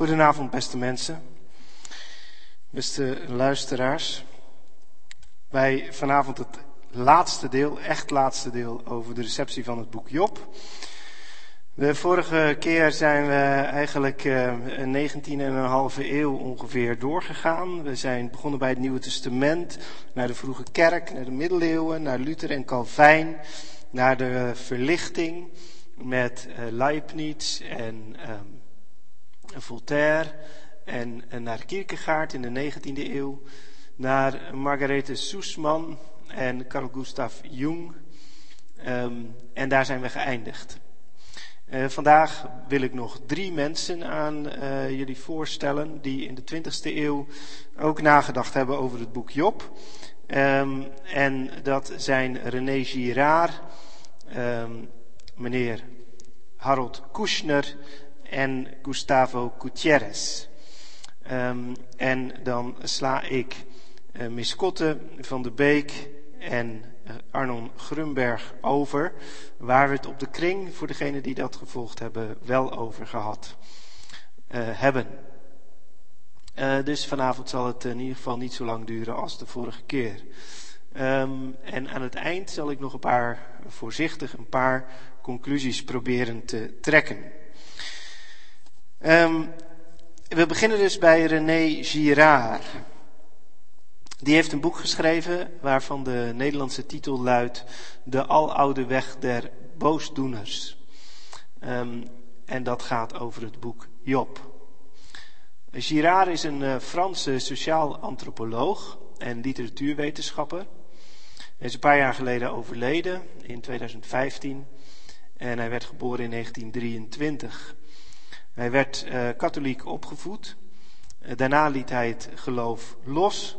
Goedenavond, beste mensen, beste luisteraars. Wij vanavond het laatste deel, echt laatste deel, over de receptie van het boek Job. De vorige keer zijn we eigenlijk uh, een 19e en een halve eeuw ongeveer doorgegaan. We zijn begonnen bij het Nieuwe Testament, naar de vroege kerk, naar de middeleeuwen, naar Luther en Calvijn, naar de verlichting met uh, Leibniz en um, Voltaire en, naar Kierkegaard in de 19e eeuw, naar Margarethe Soesman en Carl Gustav Jung. Um, en daar zijn we geëindigd. Uh, vandaag wil ik nog drie mensen aan uh, jullie voorstellen die in de 20e eeuw ook nagedacht hebben over het boek Job. Um, en dat zijn René Girard, um, meneer Harold Kushner en Gustavo Gutierrez. Um, en dan sla ik uh, Miss Kotte van de Beek en uh, Arnon Grunberg over, waar we het op de kring, voor degenen die dat gevolgd hebben, wel over gehad uh, hebben. dus vanavond zal het in ieder geval niet zo lang duren als de vorige keer. Um, en aan het eind zal ik nog een paar, voorzichtig, een paar conclusies proberen te trekken. Um, we beginnen dus bij René Girard. Die heeft een boek geschreven waarvan de Nederlandse titel luidt De aloude weg der boosdoeners. Um, en dat gaat over het boek Job. Girard is een uh, Franse sociaal antropoloog en literatuurwetenschapper. Hij is een paar jaar geleden overleden, in 2015. En hij werd geboren in 1923. Hij werd uh, katholiek opgevoed. Uh, daarna liet hij het geloof los.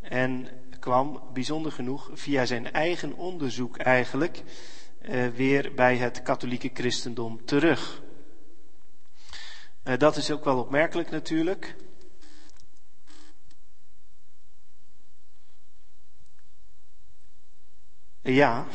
En kwam, bijzonder genoeg, via zijn eigen onderzoek eigenlijk, uh, weer bij het katholieke christendom terug. dat is ook wel opmerkelijk natuurlijk. Ja,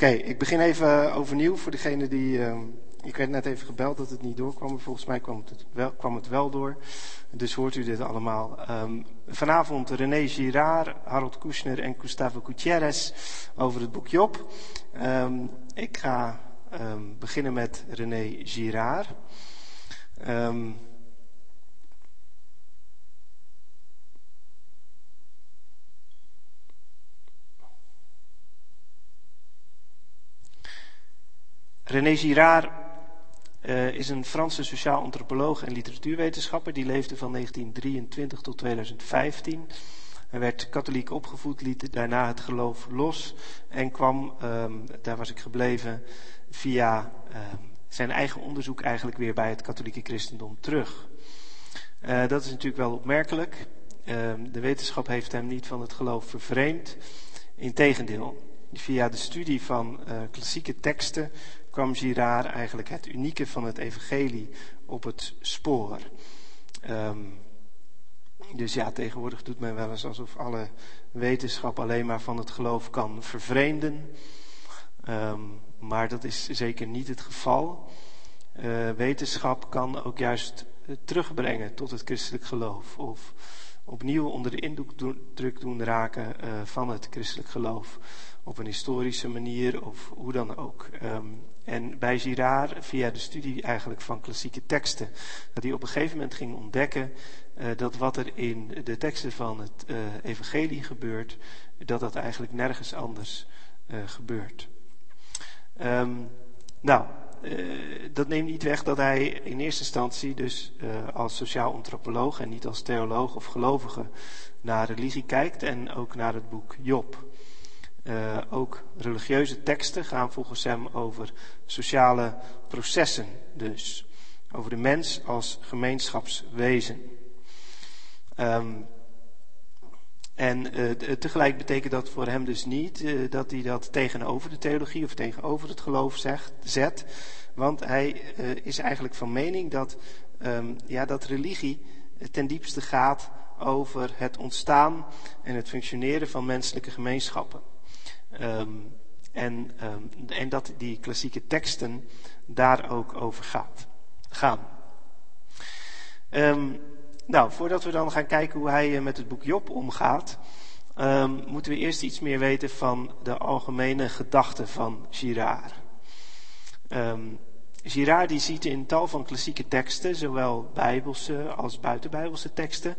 Oké, ik begin even overnieuw voor degene die. Uh, ik werd net even gebeld dat het niet doorkwam. Volgens mij kwam het wel, kwam het wel door. Dus hoort u dit allemaal. Um, vanavond René Girard, Harold Kushner en Gustavo Gutierrez over het boek Job. Um, ik ga beginnen met René Girard. René Girard uh, is een Franse sociaal antropoloog en literatuurwetenschapper. Die leefde van 1923 tot 2015. Hij werd katholiek opgevoed, liet daarna het geloof los en kwam, um, daar was ik gebleven, via um, zijn eigen onderzoek eigenlijk weer bij het katholieke christendom terug. Uh, dat is natuurlijk wel opmerkelijk. Uh, de wetenschap heeft hem niet van het geloof vervreemd. Integendeel, via de studie van uh, klassieke teksten kwam Girard eigenlijk het unieke van het evangelie op het spoor. Um, dus ja, tegenwoordig doet men wel eens alsof alle wetenschap alleen maar van het geloof kan vervreemden. Um, maar dat is zeker niet het geval. Uh, wetenschap kan ook juist terugbrengen tot het christelijk geloof. Of opnieuw onder de indruk doen raken uh, van het christelijk geloof. Op een historische manier of hoe dan ook. Um, en bij Girard, via de studie eigenlijk van klassieke teksten, dat hij op een gegeven moment ging ontdekken uh, dat wat er in de teksten van het uh, evangelie gebeurt, dat dat eigenlijk nergens anders uh, gebeurt. Um, nou, dat neemt niet weg dat hij in eerste instantie dus als sociaal antropoloog en niet als theoloog of gelovige naar religie kijkt en ook naar het boek Job. Uh, ook religieuze teksten gaan volgens hem over sociale processen, dus over de mens als gemeenschapswezen. Um, en uh, tegelijk betekent dat voor hem dus niet uh, dat hij dat tegenover de theologie of tegenover het geloof zegt, zet. Want hij is eigenlijk van mening dat, um, ja, dat religie ten diepste gaat over het ontstaan en het functioneren van menselijke gemeenschappen. Um, en, um, en dat die klassieke teksten daar ook over gaat, gaan. Um, nou, voordat we dan gaan kijken hoe hij eh, met het boek Job omgaat, moeten we eerst iets meer weten van de algemene gedachten van Girard. Girard die ziet in tal van klassieke teksten, zowel bijbelse als buitenbijbelse teksten,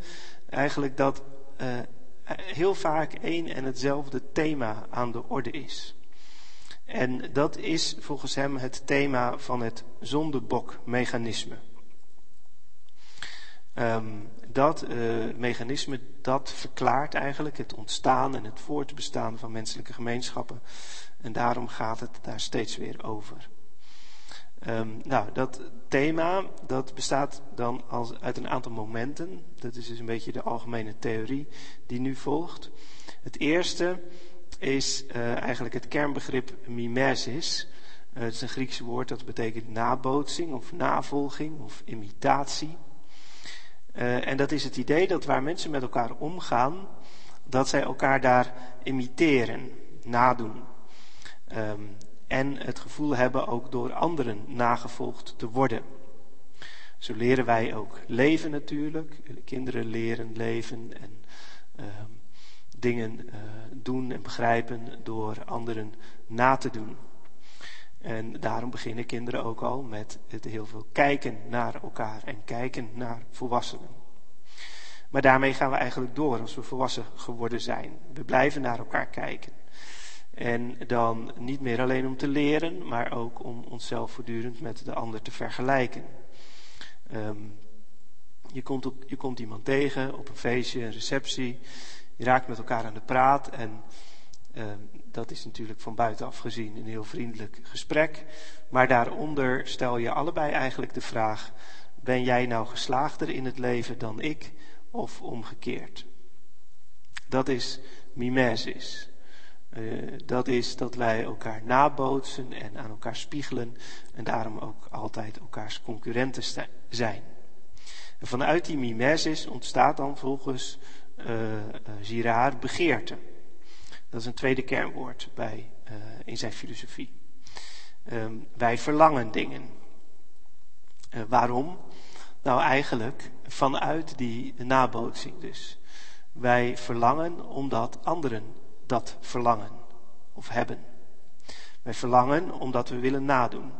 eigenlijk dat uh, heel vaak één en hetzelfde thema aan de orde is. En dat is volgens hem het thema van het zondebokmechanisme. Um, dat uh, mechanisme dat verklaart eigenlijk het ontstaan en het voortbestaan van menselijke gemeenschappen. En daarom gaat het daar steeds weer over. Um, nou, dat thema dat bestaat dan als, uit een aantal momenten. Dat is dus een beetje de algemene theorie die nu volgt. Het eerste is uh, eigenlijk het kernbegrip mimesis. Uh, het is een Grieks woord dat betekent nabootsing of navolging of imitatie. Uh, en dat is het idee dat waar mensen met elkaar omgaan, dat zij elkaar daar imiteren, nadoen. Um, en het gevoel hebben ook door anderen nagevolgd te worden. Zo leren wij ook leven natuurlijk. Kinderen leren leven en uh, dingen uh, doen en begrijpen door anderen na te doen. En daarom beginnen kinderen ook al met het heel veel kijken naar elkaar en kijken naar volwassenen. Maar daarmee gaan we eigenlijk door als we volwassen geworden zijn. We blijven naar elkaar kijken. En dan niet meer alleen om te leren, maar ook om onszelf voortdurend met de ander te vergelijken. Um, je, komt je komt iemand tegen op een feestje, een receptie. Je raakt met elkaar aan de praat. En um, dat is natuurlijk van buitenaf gezien een heel vriendelijk gesprek. Maar daaronder stel je allebei eigenlijk de vraag: ben jij nou geslaagder in het leven dan ik of omgekeerd? Dat is mimesis. Uh, dat is dat wij elkaar nabootsen en aan elkaar spiegelen en daarom ook altijd elkaars concurrenten zijn. Vanuit die mimesis ontstaat dan volgens uh, Girard begeerte. Dat is een tweede kernwoord bij, in zijn filosofie. Um, wij verlangen dingen. Waarom? Nou eigenlijk vanuit die nabootsing dus. Wij verlangen omdat anderen dat verlangen of hebben. Wij verlangen omdat we willen nadoen.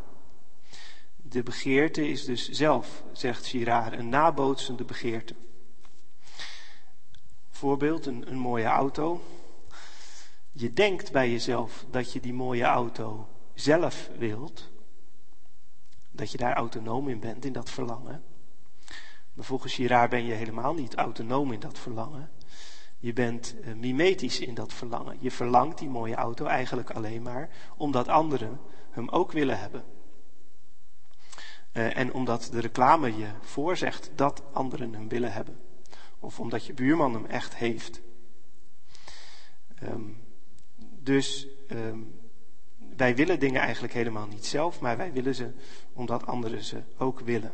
De begeerte is dus zelf, zegt Girard, een nabootsende begeerte. Voorbeeld, een, een mooie auto. Je denkt bij jezelf dat je die mooie auto zelf wilt. Dat je daar autonoom in bent, in dat verlangen. Maar volgens Girard ben je helemaal niet autonoom in dat verlangen. Je bent uh, mimetisch in dat verlangen. Je verlangt die mooie auto eigenlijk alleen maar omdat anderen hem ook willen hebben. Uh, en omdat de reclame je voorzegt dat anderen hem willen hebben. Of omdat je buurman hem echt heeft. Um, dus um, wij willen dingen eigenlijk helemaal niet zelf, maar wij willen ze omdat anderen ze ook willen.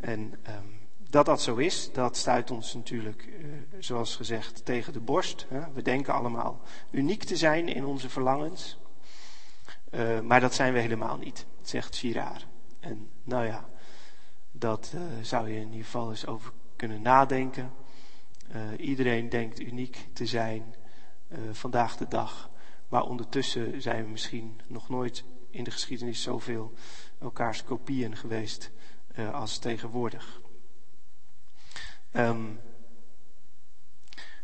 En um, dat dat zo is, dat stuit ons natuurlijk, uh, zoals gezegd, tegen de borst. We denken allemaal uniek te zijn in onze verlangens. Uh, maar dat zijn we helemaal niet, zegt Girard. En nou ja, dat uh, zou je in ieder geval eens over kunnen nadenken. iedereen denkt uniek te zijn vandaag de dag. Maar ondertussen zijn we misschien nog nooit in de geschiedenis zoveel elkaars kopieën geweest als tegenwoordig. Um,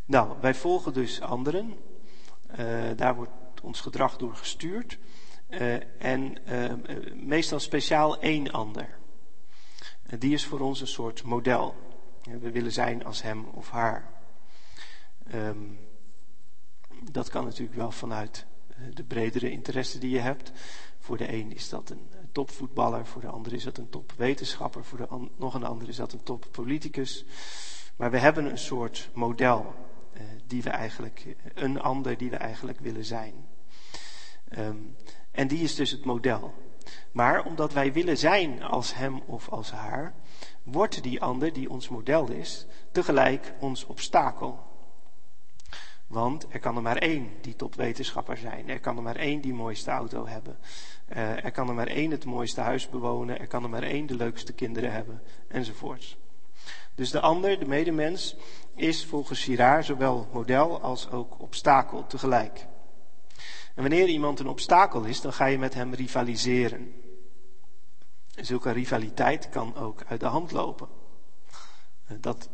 nou, wij volgen dus anderen. Uh, daar wordt ons gedrag door gestuurd. Uh, en meestal speciaal één ander. die is voor ons een soort model. we willen zijn als hem of haar. Um, dat kan natuurlijk wel vanuit de bredere interesse die je hebt. Voor de een is dat een topvoetballer, voor de ander is dat een topwetenschapper, voor de nog een ander is dat een toppoliticus. Maar we hebben een soort model uh, die we eigenlijk, een ander die we eigenlijk willen zijn. Um, en die is dus het model. Maar omdat wij willen zijn als hem of als haar, wordt die ander die ons model is, tegelijk ons obstakel. Want er kan er maar één die topwetenschapper zijn. Er kan er maar één die mooiste auto hebben. Uh, er kan er maar één het mooiste huis bewonen. Er kan er maar één de leukste kinderen hebben. Enzovoorts. Dus de ander, de medemens, is volgens Girard zowel model als ook obstakel tegelijk. En wanneer iemand een obstakel is, dan ga je met hem rivaliseren. En zulke rivaliteit kan ook uit de hand lopen. Uh, dat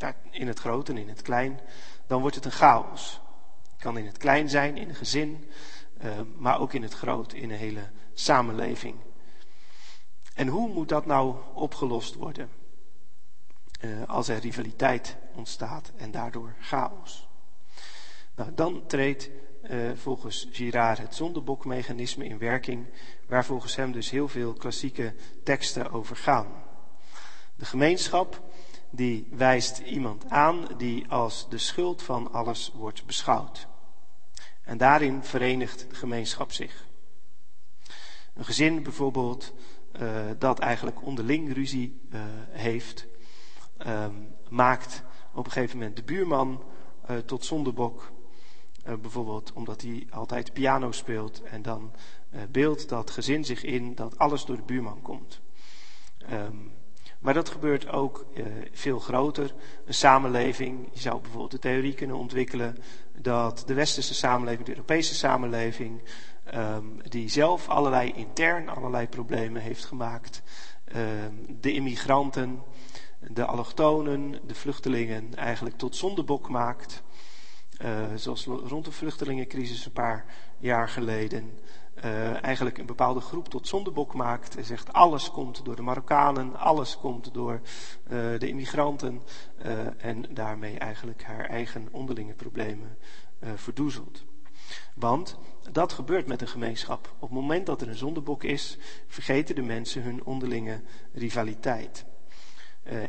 uh, in het groot en in het klein dan wordt het een chaos. Het kan in het klein zijn, in een gezin, maar ook in het groot, in een hele samenleving. En hoe moet dat nou opgelost worden? Uh, als er rivaliteit ontstaat en daardoor chaos. Nou, dan treedt uh, volgens Girard het zondebokmechanisme in werking, waar volgens hem dus heel veel klassieke teksten over gaan. De gemeenschap die wijst iemand aan die als de schuld van alles wordt beschouwd. En daarin verenigt de gemeenschap zich. Een gezin bijvoorbeeld uh, dat eigenlijk onderling ruzie uh, heeft, uh, maakt op een gegeven moment de buurman uh, tot zondebok. bijvoorbeeld omdat hij altijd piano speelt en dan beeldt dat gezin zich in dat alles door de buurman komt. Um, maar dat gebeurt ook uh, veel groter. Een samenleving, je zou bijvoorbeeld de theorie kunnen ontwikkelen dat de westerse samenleving, de Europese samenleving, um, die zelf allerlei intern allerlei problemen heeft gemaakt. Um, de immigranten, de allochtonen, de vluchtelingen eigenlijk tot zondebok maakt. Uh, zoals rond de vluchtelingencrisis een paar jaar geleden uh, eigenlijk een bepaalde groep tot zondebok maakt. En zegt alles komt door de Marokkanen, alles komt door uh, de immigranten. Uh, en daarmee eigenlijk haar eigen onderlinge problemen verdoezelt. Want dat gebeurt met een gemeenschap. Op het moment dat er een zondebok is, vergeten de mensen hun onderlinge rivaliteit.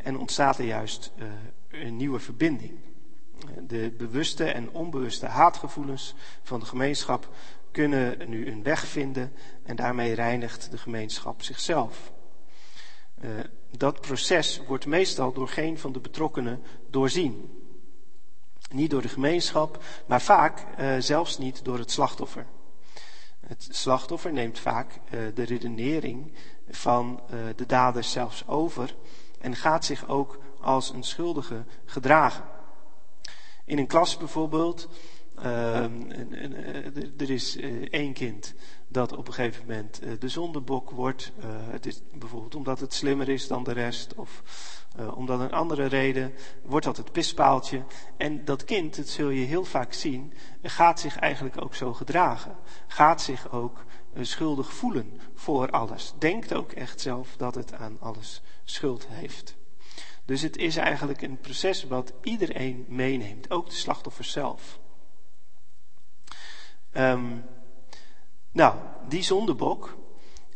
en ontstaat er juist een nieuwe verbinding. De bewuste en onbewuste haatgevoelens van de gemeenschap kunnen nu een weg vinden en daarmee reinigt de gemeenschap zichzelf. Uh, dat proces wordt meestal door geen van de betrokkenen doorzien. Niet door de gemeenschap, maar vaak uh, zelfs niet door het slachtoffer. Het slachtoffer neemt vaak uh, de redenering van de daders zelfs over en gaat zich ook als een schuldige gedragen. In een klas bijvoorbeeld uh, er is uh, één kind dat op een gegeven moment uh, de zondebok wordt. Het is bijvoorbeeld omdat het slimmer is dan de rest of omdat een andere reden wordt dat het pispaaltje. En dat kind, dat zul je heel vaak zien, gaat zich eigenlijk ook zo gedragen. Gaat zich ook schuldig voelen voor alles. Denkt ook echt zelf dat het aan alles schuld heeft. Dus het is eigenlijk een proces wat iedereen meeneemt, ook de slachtoffers zelf. Um, nou, die zondebok,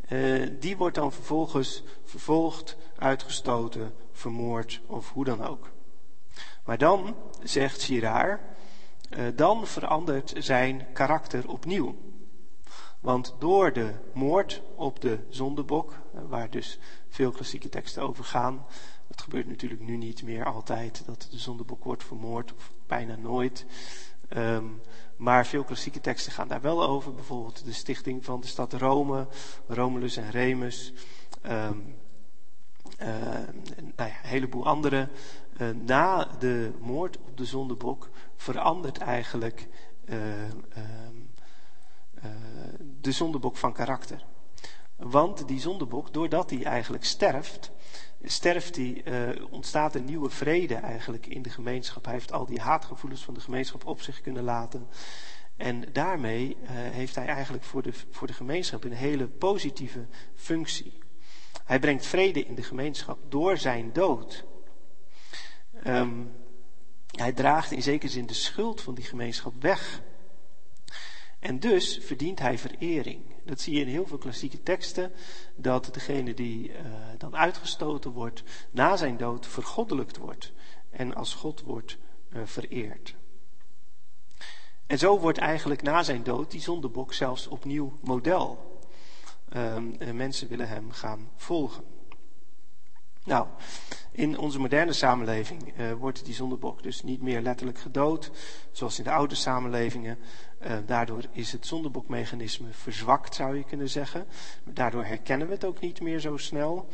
uh, die wordt dan vervolgens vervolgd, uitgestoten, vermoord of hoe dan ook. Maar dan, zegt Girard, uh, dan verandert zijn karakter opnieuw. Want door de moord op de zondebok, uh, waar dus veel klassieke teksten over gaan, dat gebeurt natuurlijk nu niet meer altijd, dat de zondebok wordt vermoord, of bijna nooit. Um, maar veel klassieke teksten gaan daar wel over. Bijvoorbeeld de stichting van de stad Rome, Romulus en Remus. Um, uh, nou ja, een heleboel andere. Uh, na de moord op de zondebok verandert eigenlijk uh, de zondebok van karakter. Want die zondebok, doordat hij eigenlijk sterft, sterft hij, uh, ontstaat een nieuwe vrede eigenlijk in de gemeenschap. Hij heeft al die haatgevoelens van de gemeenschap op zich kunnen laten. En daarmee uh, heeft hij eigenlijk voor de, voor de gemeenschap een hele positieve functie. Hij brengt vrede in de gemeenschap door zijn dood. Um, hij draagt in zekere zin de schuld van die gemeenschap weg. En dus verdient hij verering. Dat zie je in heel veel klassieke teksten, dat degene die uh, dan uitgestoten wordt, na zijn dood vergoddelijkt wordt en als God wordt uh, vereerd. En zo wordt eigenlijk na zijn dood die zondebok zelfs opnieuw model. Um, mensen willen hem gaan volgen. Nou, in onze moderne samenleving uh, wordt die zondebok dus niet meer letterlijk gedood, zoals in de oude samenlevingen. Uh, daardoor is het zondebokmechanisme verzwakt, zou je kunnen zeggen. Daardoor herkennen we het ook niet meer zo snel.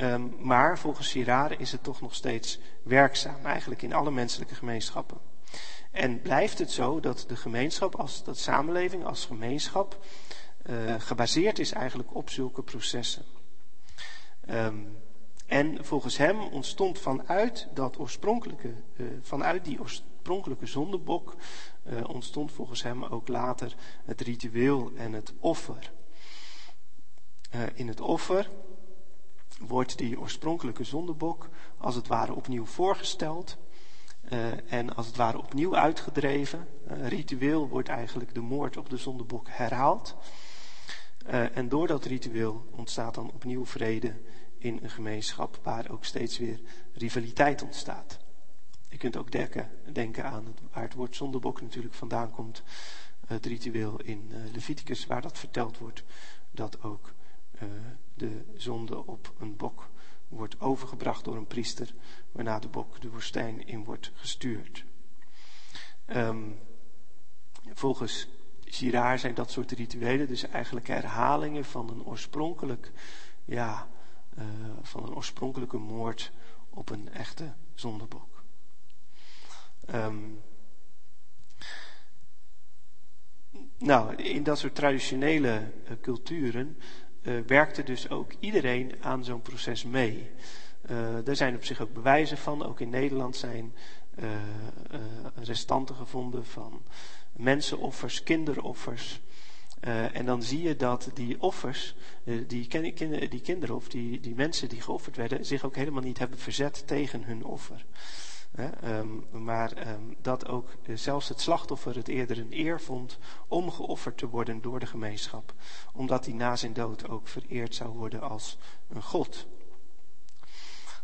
Um, maar volgens Girard is het toch nog steeds werkzaam, eigenlijk in alle menselijke gemeenschappen. En blijft het zo dat de gemeenschap, als dat samenleving als gemeenschap, uh, gebaseerd is eigenlijk op zulke processen. Um, en volgens hem ontstond vanuit dat oorspronkelijke, uh, vanuit die oorspronkelijke zondebok, uh, ontstond volgens hem ook later het ritueel en het offer. Uh, in het offer wordt die oorspronkelijke zondebok als het ware opnieuw voorgesteld. en als het ware opnieuw uitgedreven. ritueel wordt eigenlijk de moord op de zondebok herhaald. en door dat ritueel ontstaat dan opnieuw vrede in een gemeenschap waar ook steeds weer rivaliteit ontstaat. Je kunt ook denken, denken aan het, waar het woord zondebok natuurlijk vandaan komt. Het ritueel in uh, Leviticus waar dat verteld wordt. Dat ook uh, de zonde op een bok wordt overgebracht door een priester. Waarna de bok de woestijn in wordt gestuurd. Um, volgens Girard zijn dat soort rituelen dus eigenlijk herhalingen van een oorspronkelijk ja, uh, van een oorspronkelijke moord op een echte zondebok. Um, nou, in dat soort traditionele uh, culturen uh, werkte dus ook iedereen aan zo'n proces mee. Uh, er zijn op zich ook bewijzen van, ook in Nederland zijn restanten gevonden van mensenoffers, kinderoffers. En dan zie je dat die offers, die, kin, die, kinderen of die, die, mensen die geofferd werden, zich ook helemaal niet hebben verzet tegen hun offer. Uh, um, maar um, dat ook uh, zelfs het slachtoffer het eerder een eer vond om geofferd te worden door de gemeenschap. Omdat hij na zijn dood ook vereerd zou worden als een god.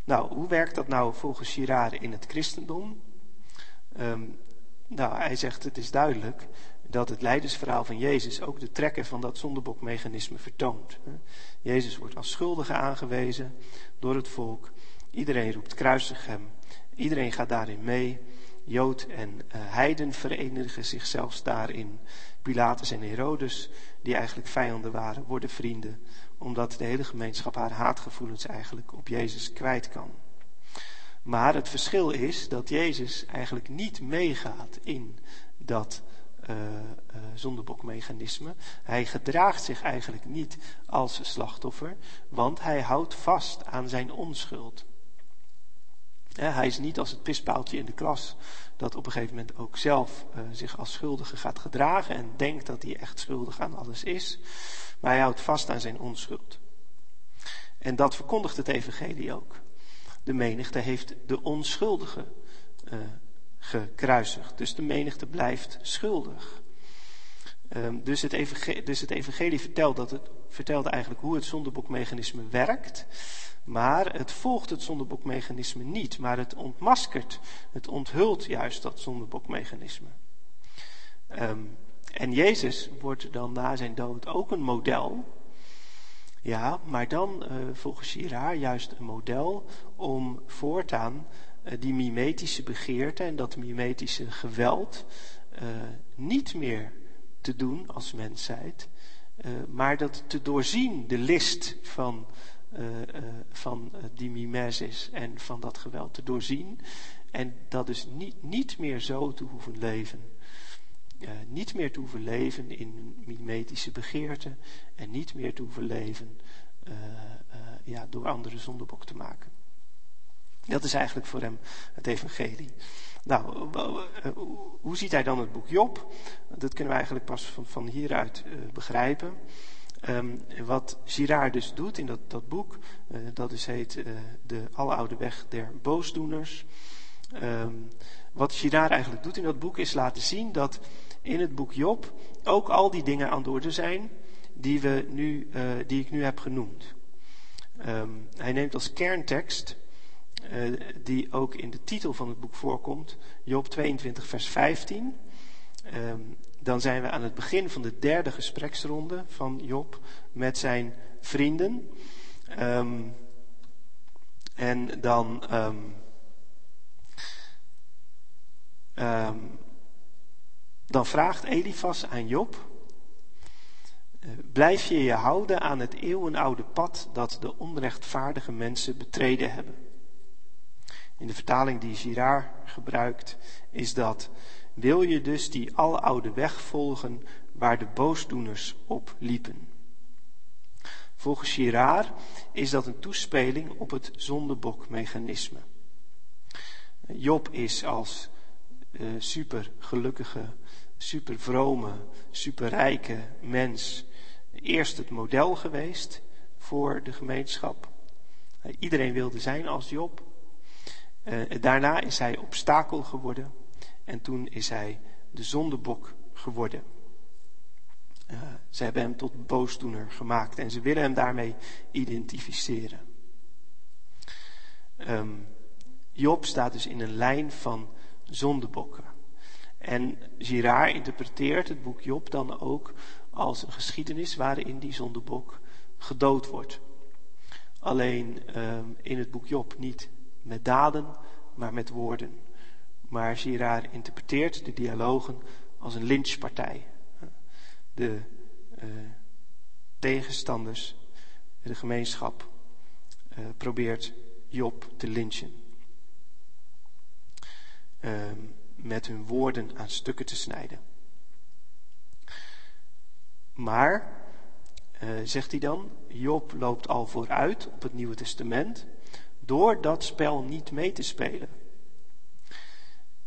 Nou, hoe werkt dat nou volgens Girard in het christendom? Um, nou, hij zegt het is duidelijk dat het leidersverhaal van Jezus ook de trekken van dat zondebokmechanisme vertoont. Jezus wordt als schuldige aangewezen door het volk. Iedereen roept kruisig hem. Iedereen gaat daarin mee. Jood en uh, heiden verenigen zich zelfs daarin. Pilatus en Herodes, die eigenlijk vijanden waren, worden vrienden. Omdat de hele gemeenschap haar haatgevoelens eigenlijk op Jezus kwijt kan. Maar het verschil is dat Jezus eigenlijk niet meegaat in dat uh, uh, zondebokmechanisme. Hij gedraagt zich eigenlijk niet als slachtoffer, want hij houdt vast aan zijn onschuld. Hij is niet als het pispaaltje in de klas dat op een gegeven moment ook zelf uh, zich als schuldige gaat gedragen en denkt dat hij echt schuldig aan alles is. Maar hij houdt vast aan zijn onschuld. En dat verkondigt het evangelie ook. De menigte heeft de onschuldige uh, gekruisigd. Dus de menigte blijft schuldig. Um, dus, het evangelie, dus het evangelie vertelt dat het, vertelde eigenlijk hoe het zondebokmechanisme werkt. Maar het volgt het zondebokmechanisme niet. Maar het ontmaskert, het onthult juist dat zondebokmechanisme. Um, en Jezus wordt dan na zijn dood ook een model. Ja, maar dan uh, volgens Girard juist een model om voortaan uh, die mimetische begeerte en dat mimetische geweld uh, niet meer te doen als mensheid, maar dat te doorzien, de list van, van die mimesis en van dat geweld te doorzien en dat dus niet, niet meer zo te hoeven leven. niet meer te hoeven leven in mimetische begeerten en niet meer te hoeven leven ja, door anderen zondebok te maken. Dat is eigenlijk voor hem het evangelie. Nou, hoe ziet hij dan het boek Job? Dat kunnen we eigenlijk pas van, van hieruit begrijpen. Um, wat Girard dus doet in dat, dat boek, uh, dat is heet uh, De Aloude Weg der Boosdoeners. Um, wat Girard eigenlijk doet in dat boek is laten zien dat in het boek Job ook al die dingen aan de orde zijn die, we nu, uh, die ik nu heb genoemd. Um, hij neemt als kerntekst, die ook in de titel van het boek voorkomt, Job 22 vers 15 dan zijn we aan het begin van de derde gespreksronde van Job met zijn vrienden. Um, en dan. Um, um, dan vraagt Elifas aan Job. Eh, blijf je je houden aan het eeuwenoude pad dat de onrechtvaardige mensen betreden hebben? In de vertaling die Girard gebruikt is dat wil je dus die aloude weg volgen waar de boosdoeners op liepen. Volgens Girard is dat een toespeling op het zondebokmechanisme. Job is als uh, super gelukkige, super vrome, superrijke mens eerst het model geweest voor de gemeenschap. Iedereen wilde zijn als Job. Uh, daarna is hij obstakel geworden en toen is hij de zondebok geworden. Uh, ze hebben hem tot boosdoener gemaakt en ze willen hem daarmee identificeren. Um, Job staat dus in een lijn van zondebokken. En Girard interpreteert het boek Job dan ook als een geschiedenis waarin die zondebok gedood wordt. Alleen um, in het boek Job niet met daden, maar met woorden. Maar Girard interpreteert de dialogen als een lynchpartij. De uh, tegenstanders, de gemeenschap, uh, probeert Job te lynchen. Uh, met hun woorden aan stukken te snijden. Maar, uh, zegt hij dan, Job loopt al vooruit op het Nieuwe Testament door dat spel niet mee te spelen.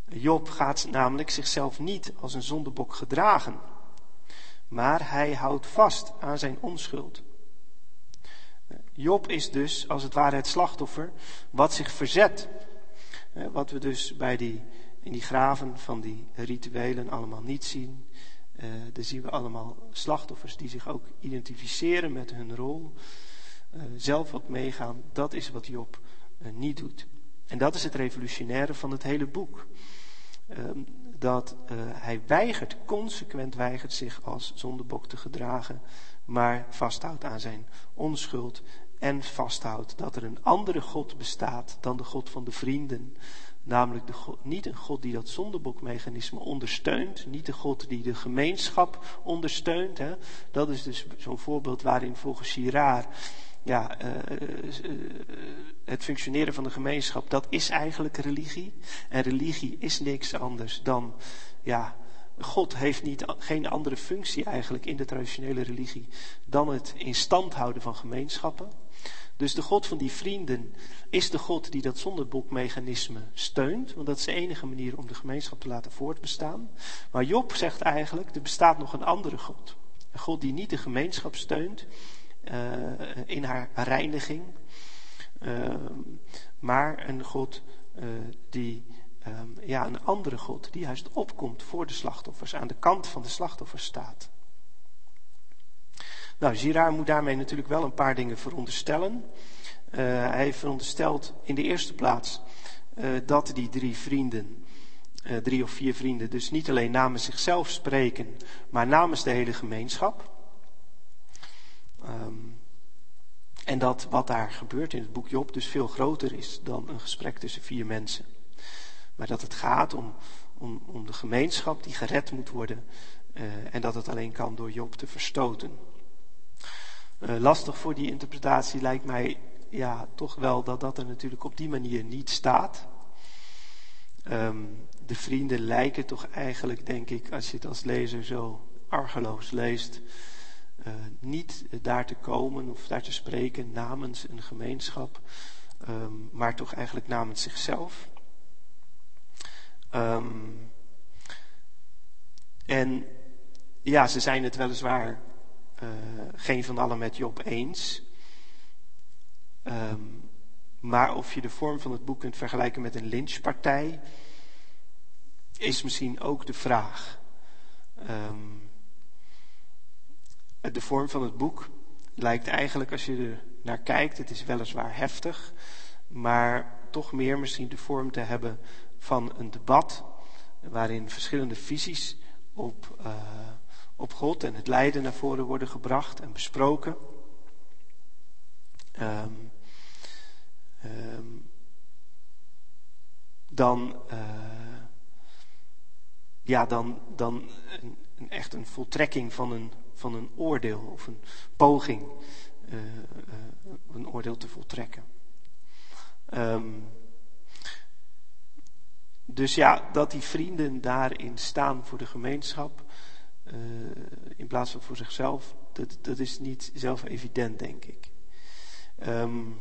Job gaat namelijk zichzelf niet als een zondebok gedragen, maar hij houdt vast aan zijn onschuld. Job is dus als het ware het slachtoffer wat zich verzet. Wat we dus bij die, in die graven van die rituelen allemaal niet zien. Uh, daar zien we allemaal slachtoffers die zich ook identificeren met hun rol. Uh, zelf wat meegaan. Dat is wat Job uh, niet doet. En dat is het revolutionaire van het hele boek. Ehm, dat uh, hij weigert, consequent weigert zich als zondebok te gedragen, maar vasthoudt aan zijn onschuld en vasthoudt dat er een andere God bestaat dan de God van de vrienden. Namelijk de God, niet een God die dat zondebokmechanisme ondersteunt, niet de God die de gemeenschap ondersteunt. Hè. Dat is dus zo'n voorbeeld waarin volgens Girard ja, uh, het functioneren van de gemeenschap, dat is eigenlijk religie. En religie is niks anders dan, ja, God heeft niet, geen andere functie eigenlijk in de traditionele religie dan het in stand houden van gemeenschappen. Dus de God van die vrienden is de God die dat zondebokmechanisme steunt, want dat is de enige manier om de gemeenschap te laten voortbestaan. Maar Job zegt eigenlijk, er bestaat nog een andere God. Een God die niet de gemeenschap steunt, in haar reiniging. Uh, maar een God uh, die, um, ja, een andere God die juist opkomt voor de slachtoffers, aan de kant van de slachtoffers staat. Nou, Girard moet daarmee natuurlijk wel een paar dingen veronderstellen. hij veronderstelt in de eerste plaats dat die drie vrienden, drie of vier vrienden, dus niet alleen namens zichzelf spreken, maar namens de hele gemeenschap. Um, en dat wat daar gebeurt in het boek Job dus veel groter is dan een gesprek tussen vier mensen. Maar dat het gaat om, om, om de gemeenschap die gered moet worden. Uh, en dat het alleen kan door Job te verstoten. Uh, lastig voor die interpretatie lijkt mij ja, toch wel dat dat er natuurlijk op die manier niet staat. Um, de vrienden lijken toch eigenlijk, denk ik, als je het als lezer zo argeloos leest, uh, niet daar te komen of daar te spreken namens een gemeenschap, um, maar toch eigenlijk namens zichzelf. Um, en ja, ze zijn het weliswaar uh, geen van allen met Job eens. Um, maar of je de vorm van het boek kunt vergelijken met een lynchpartij, is misschien ook de vraag. De vorm van het boek lijkt eigenlijk, als je er naar kijkt, het is weliswaar heftig, maar toch meer misschien de vorm te hebben van een debat waarin verschillende visies op, uh, op God en het lijden naar voren worden gebracht en besproken. Um, um, dan, uh, ja, dan, dan een, een, echt een voltrekking van een, van een oordeel of een poging uh, een oordeel te voltrekken. Um, dus ja, dat die vrienden daarin staan voor de gemeenschap, uh, in plaats van voor zichzelf, dat, dat is niet zelf evident, denk ik. Um,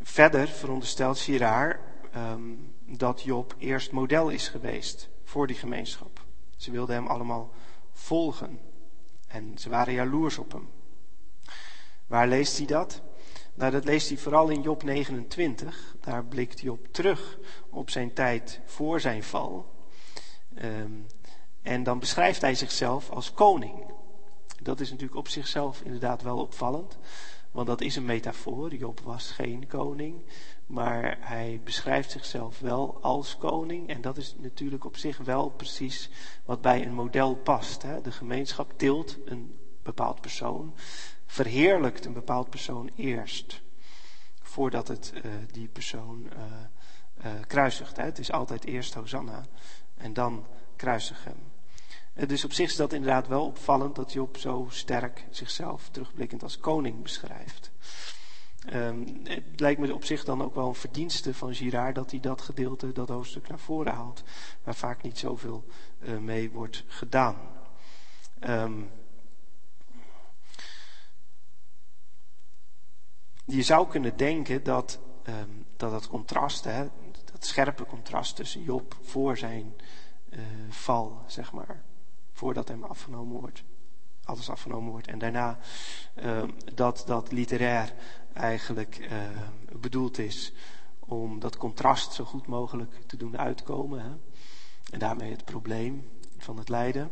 verder veronderstelt Girard um, dat Job eerst model is geweest voor die gemeenschap. Ze wilden hem allemaal volgen en ze waren jaloers op hem. Waar leest hij dat? Nou, dat leest hij vooral in Job 29. Daar blikt Job terug op zijn tijd voor zijn val. Um, en dan beschrijft hij zichzelf als koning. Dat is natuurlijk op zichzelf inderdaad wel opvallend. Want dat is een metafoor. Job was geen koning. Maar hij beschrijft zichzelf wel als koning. En dat is natuurlijk op zich wel precies wat bij een model past. Hè? De gemeenschap tilt een bepaald persoon verheerlijkt een bepaald persoon eerst. Voordat het uh, die persoon uh, uh, kruisigt. Hè. Het is altijd eerst Hosanna en dan kruisig hem. dus op zich is dat inderdaad wel opvallend dat Job zo sterk zichzelf terugblikkend als koning beschrijft. Um, het lijkt me op zich dan ook wel een verdienste van Girard dat hij dat gedeelte, dat hoofdstuk naar voren haalt, waar vaak niet zoveel mee wordt gedaan. Um, je zou kunnen denken dat um, dat, dat contrast, hè, dat scherpe contrast tussen Job voor zijn uh, val, zeg maar, voordat hem afgenomen wordt, alles afgenomen wordt, en daarna dat dat literair eigenlijk uh, bedoeld is om dat contrast zo goed mogelijk te doen uitkomen. Hè, en daarmee het probleem van het lijden.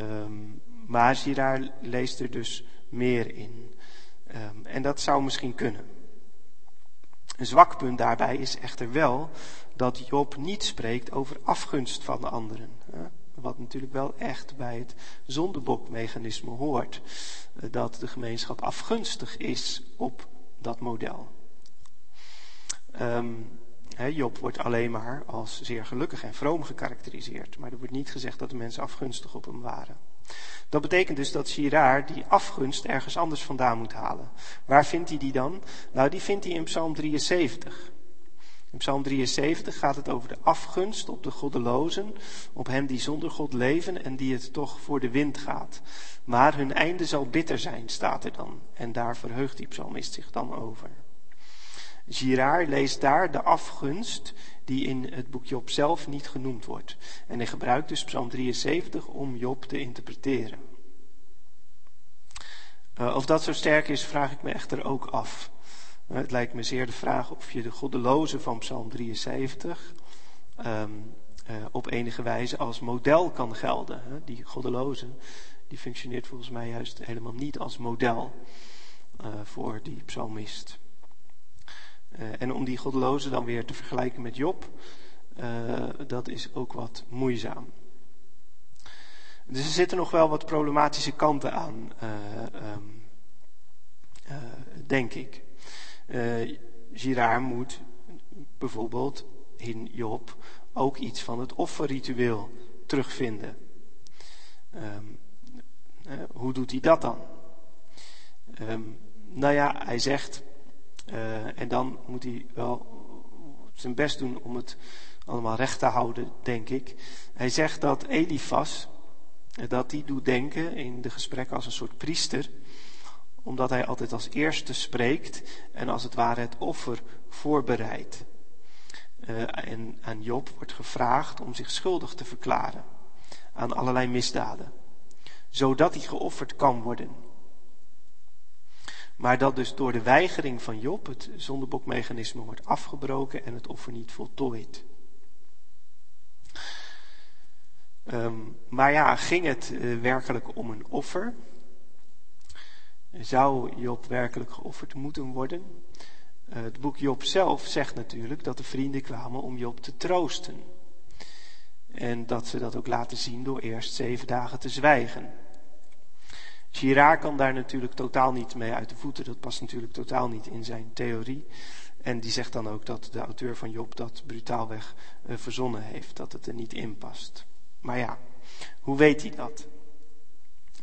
Um, maar Girard leest er dus meer in. Um, en dat zou misschien kunnen. Een zwak punt daarbij is echter wel dat Job niet spreekt over afgunst van de anderen. Wat natuurlijk wel echt bij het zondebokmechanisme hoort. Eh, dat de gemeenschap afgunstig is op dat model. Um, Job wordt alleen maar als zeer gelukkig en vroom gekarakteriseerd. Maar er wordt niet gezegd dat de mensen afgunstig op hem waren. Dat betekent dus dat Girard die afgunst ergens anders vandaan moet halen. Waar vindt hij die dan? Nou, die vindt hij in Psalm 73. In Psalm 73 gaat het over de afgunst op de goddelozen, op hen die zonder God leven en die het toch voor de wind gaat. Maar hun einde zal bitter zijn, staat er dan. En daar verheugt die psalmist zich dan over. Girard leest daar de afgunst die in het boek Job zelf niet genoemd wordt. En hij gebruikt dus Psalm 73 om Job te interpreteren. Uh, of dat zo sterk is, vraag ik me echter ook af. Uh, het lijkt me zeer de vraag of je de goddeloze van Psalm 73 um, uh, op enige wijze als model kan gelden. Hè? Die goddeloze, die functioneert volgens mij juist helemaal niet als model voor die psalmist. Uh, en om die goddeloze dan weer te vergelijken met Job, dat is ook wat moeizaam. Dus er zitten nog wel wat problematische kanten aan, um, denk ik. Girard moet bijvoorbeeld in Job ook iets van het offerritueel terugvinden. Um, hoe doet hij dat dan? Um, nou ja, hij zegt uh, en dan moet hij wel zijn best doen om het allemaal recht te houden, denk ik. Hij zegt dat Elifas, dat die doet denken in de gesprekken als een soort priester, omdat hij altijd als eerste spreekt en als het ware het offer voorbereidt. Uh, en aan Job wordt gevraagd om zich schuldig te verklaren aan allerlei misdaden, zodat hij geofferd kan worden. Maar dat dus door de weigering van Job het zondebokmechanisme wordt afgebroken en het offer niet voltooid. Um, maar ja, ging het uh, werkelijk om een offer? Zou Job werkelijk geofferd moeten worden? Uh, het boek Job zelf zegt natuurlijk dat de vrienden kwamen om Job te troosten. En dat ze dat ook laten zien door eerst zeven dagen te zwijgen. Girard kan daar natuurlijk totaal niet mee uit de voeten. Dat past natuurlijk totaal niet in zijn theorie. En die zegt dan ook dat de auteur van Job dat brutaalweg uh, verzonnen heeft. Dat het er niet in past. Maar ja, hoe weet hij dat?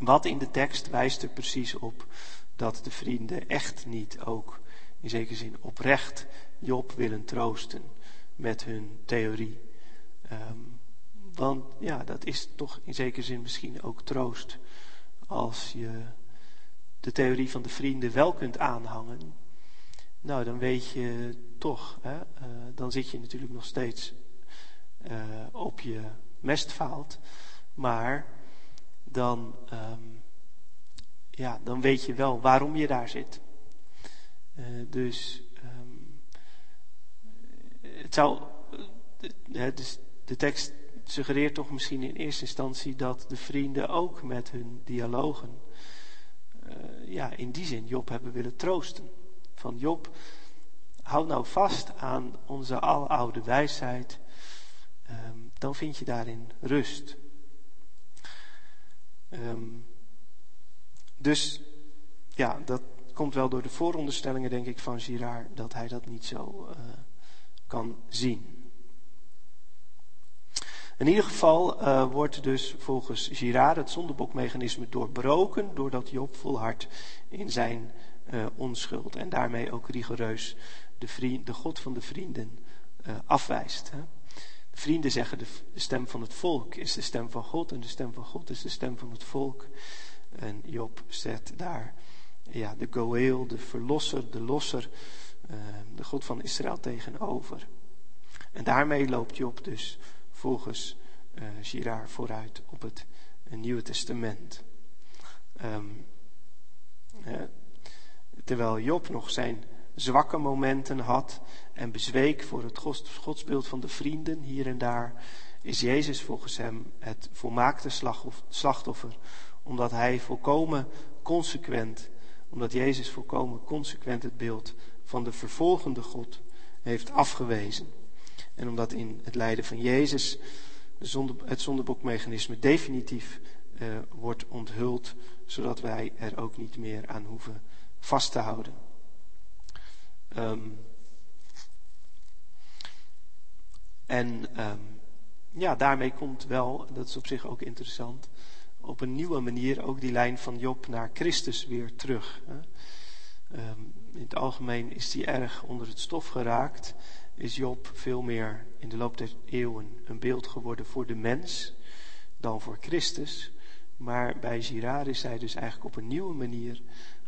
Wat in de tekst wijst er precies op dat de vrienden echt niet ook in zekere zin oprecht Job willen troosten met hun theorie. Um, want ja, dat is toch in zekere zin misschien ook troost als je de theorie van de vrienden wel kunt aanhangen. Nou, dan weet je toch, hè, uh, dan zit je natuurlijk nog steeds uh, op je mestfaalt. Maar dan, um, ja, dan weet je wel waarom je daar zit. Uh, dus um, het zou, dus de tekst suggereert toch misschien in eerste instantie dat de vrienden ook met hun dialogen, uh, ja, in die zin Job hebben willen troosten. Van Job, hou nou vast aan onze aloude wijsheid um, dan vind je daarin rust. Um, dus ja, dat komt wel door de vooronderstellingen, denk ik, van Girard, dat hij dat niet zo uh, kan zien. In ieder geval uh, wordt dus volgens Girard het zondebokmechanisme doorbroken doordat Job volhardt in zijn uh, onschuld en daarmee ook rigoureus de, de God van de vrienden afwijst. Hè. Vrienden zeggen de, stem van het volk is de stem van God en de stem van God is de stem van het volk. En Job zet daar ja, de Goeel, de verlosser, de losser, uh, de God van Israël tegenover. En daarmee loopt Job dus volgens uh, Girard vooruit op het Nieuwe Testament. Uh, terwijl Job nog zijn zwakke momenten had en bezweek voor het godsbeeld van de vrienden hier en daar, is Jezus volgens hem het volmaakte slachtoffer, omdat hij volkomen consequent, omdat Jezus volkomen consequent het beeld van de vervolgende God heeft afgewezen. En omdat in het lijden van Jezus het zondebokmechanisme definitief uh, wordt onthuld, zodat wij er ook niet meer aan hoeven vast te houden. Um, en um, ja, daarmee komt wel, dat is op zich ook interessant, op een nieuwe manier ook die lijn van Job naar Christus weer terug. Hè. Um, in het algemeen is die erg onder het stof geraakt. Is Job veel meer in de loop der eeuwen een beeld geworden voor de mens dan voor Christus. Maar bij Girard is hij dus eigenlijk op een nieuwe manier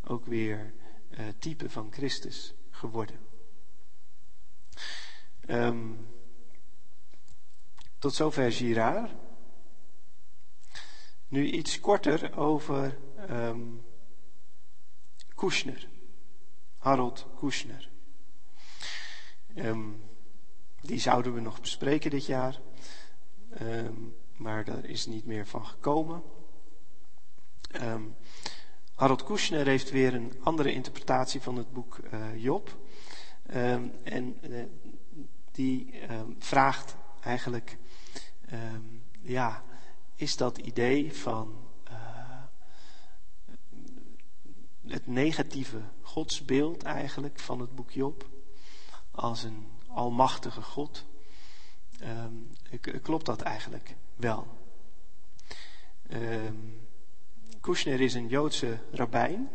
ook weer uh, type van Christus geworden. Um, tot zover Girard. Nu iets korter over um, Kushner. Harold Kushner. Um, die zouden we nog bespreken dit jaar. Maar daar is niet meer van gekomen. Harold Kushner heeft weer een andere interpretatie van het boek uh, Job. Um, en uh, die um, vraagt eigenlijk, um, ja, is dat idee van uh, het negatieve godsbeeld eigenlijk van het boek Job als een almachtige God, klopt dat eigenlijk wel? Um, Kushner is een Joodse rabbijn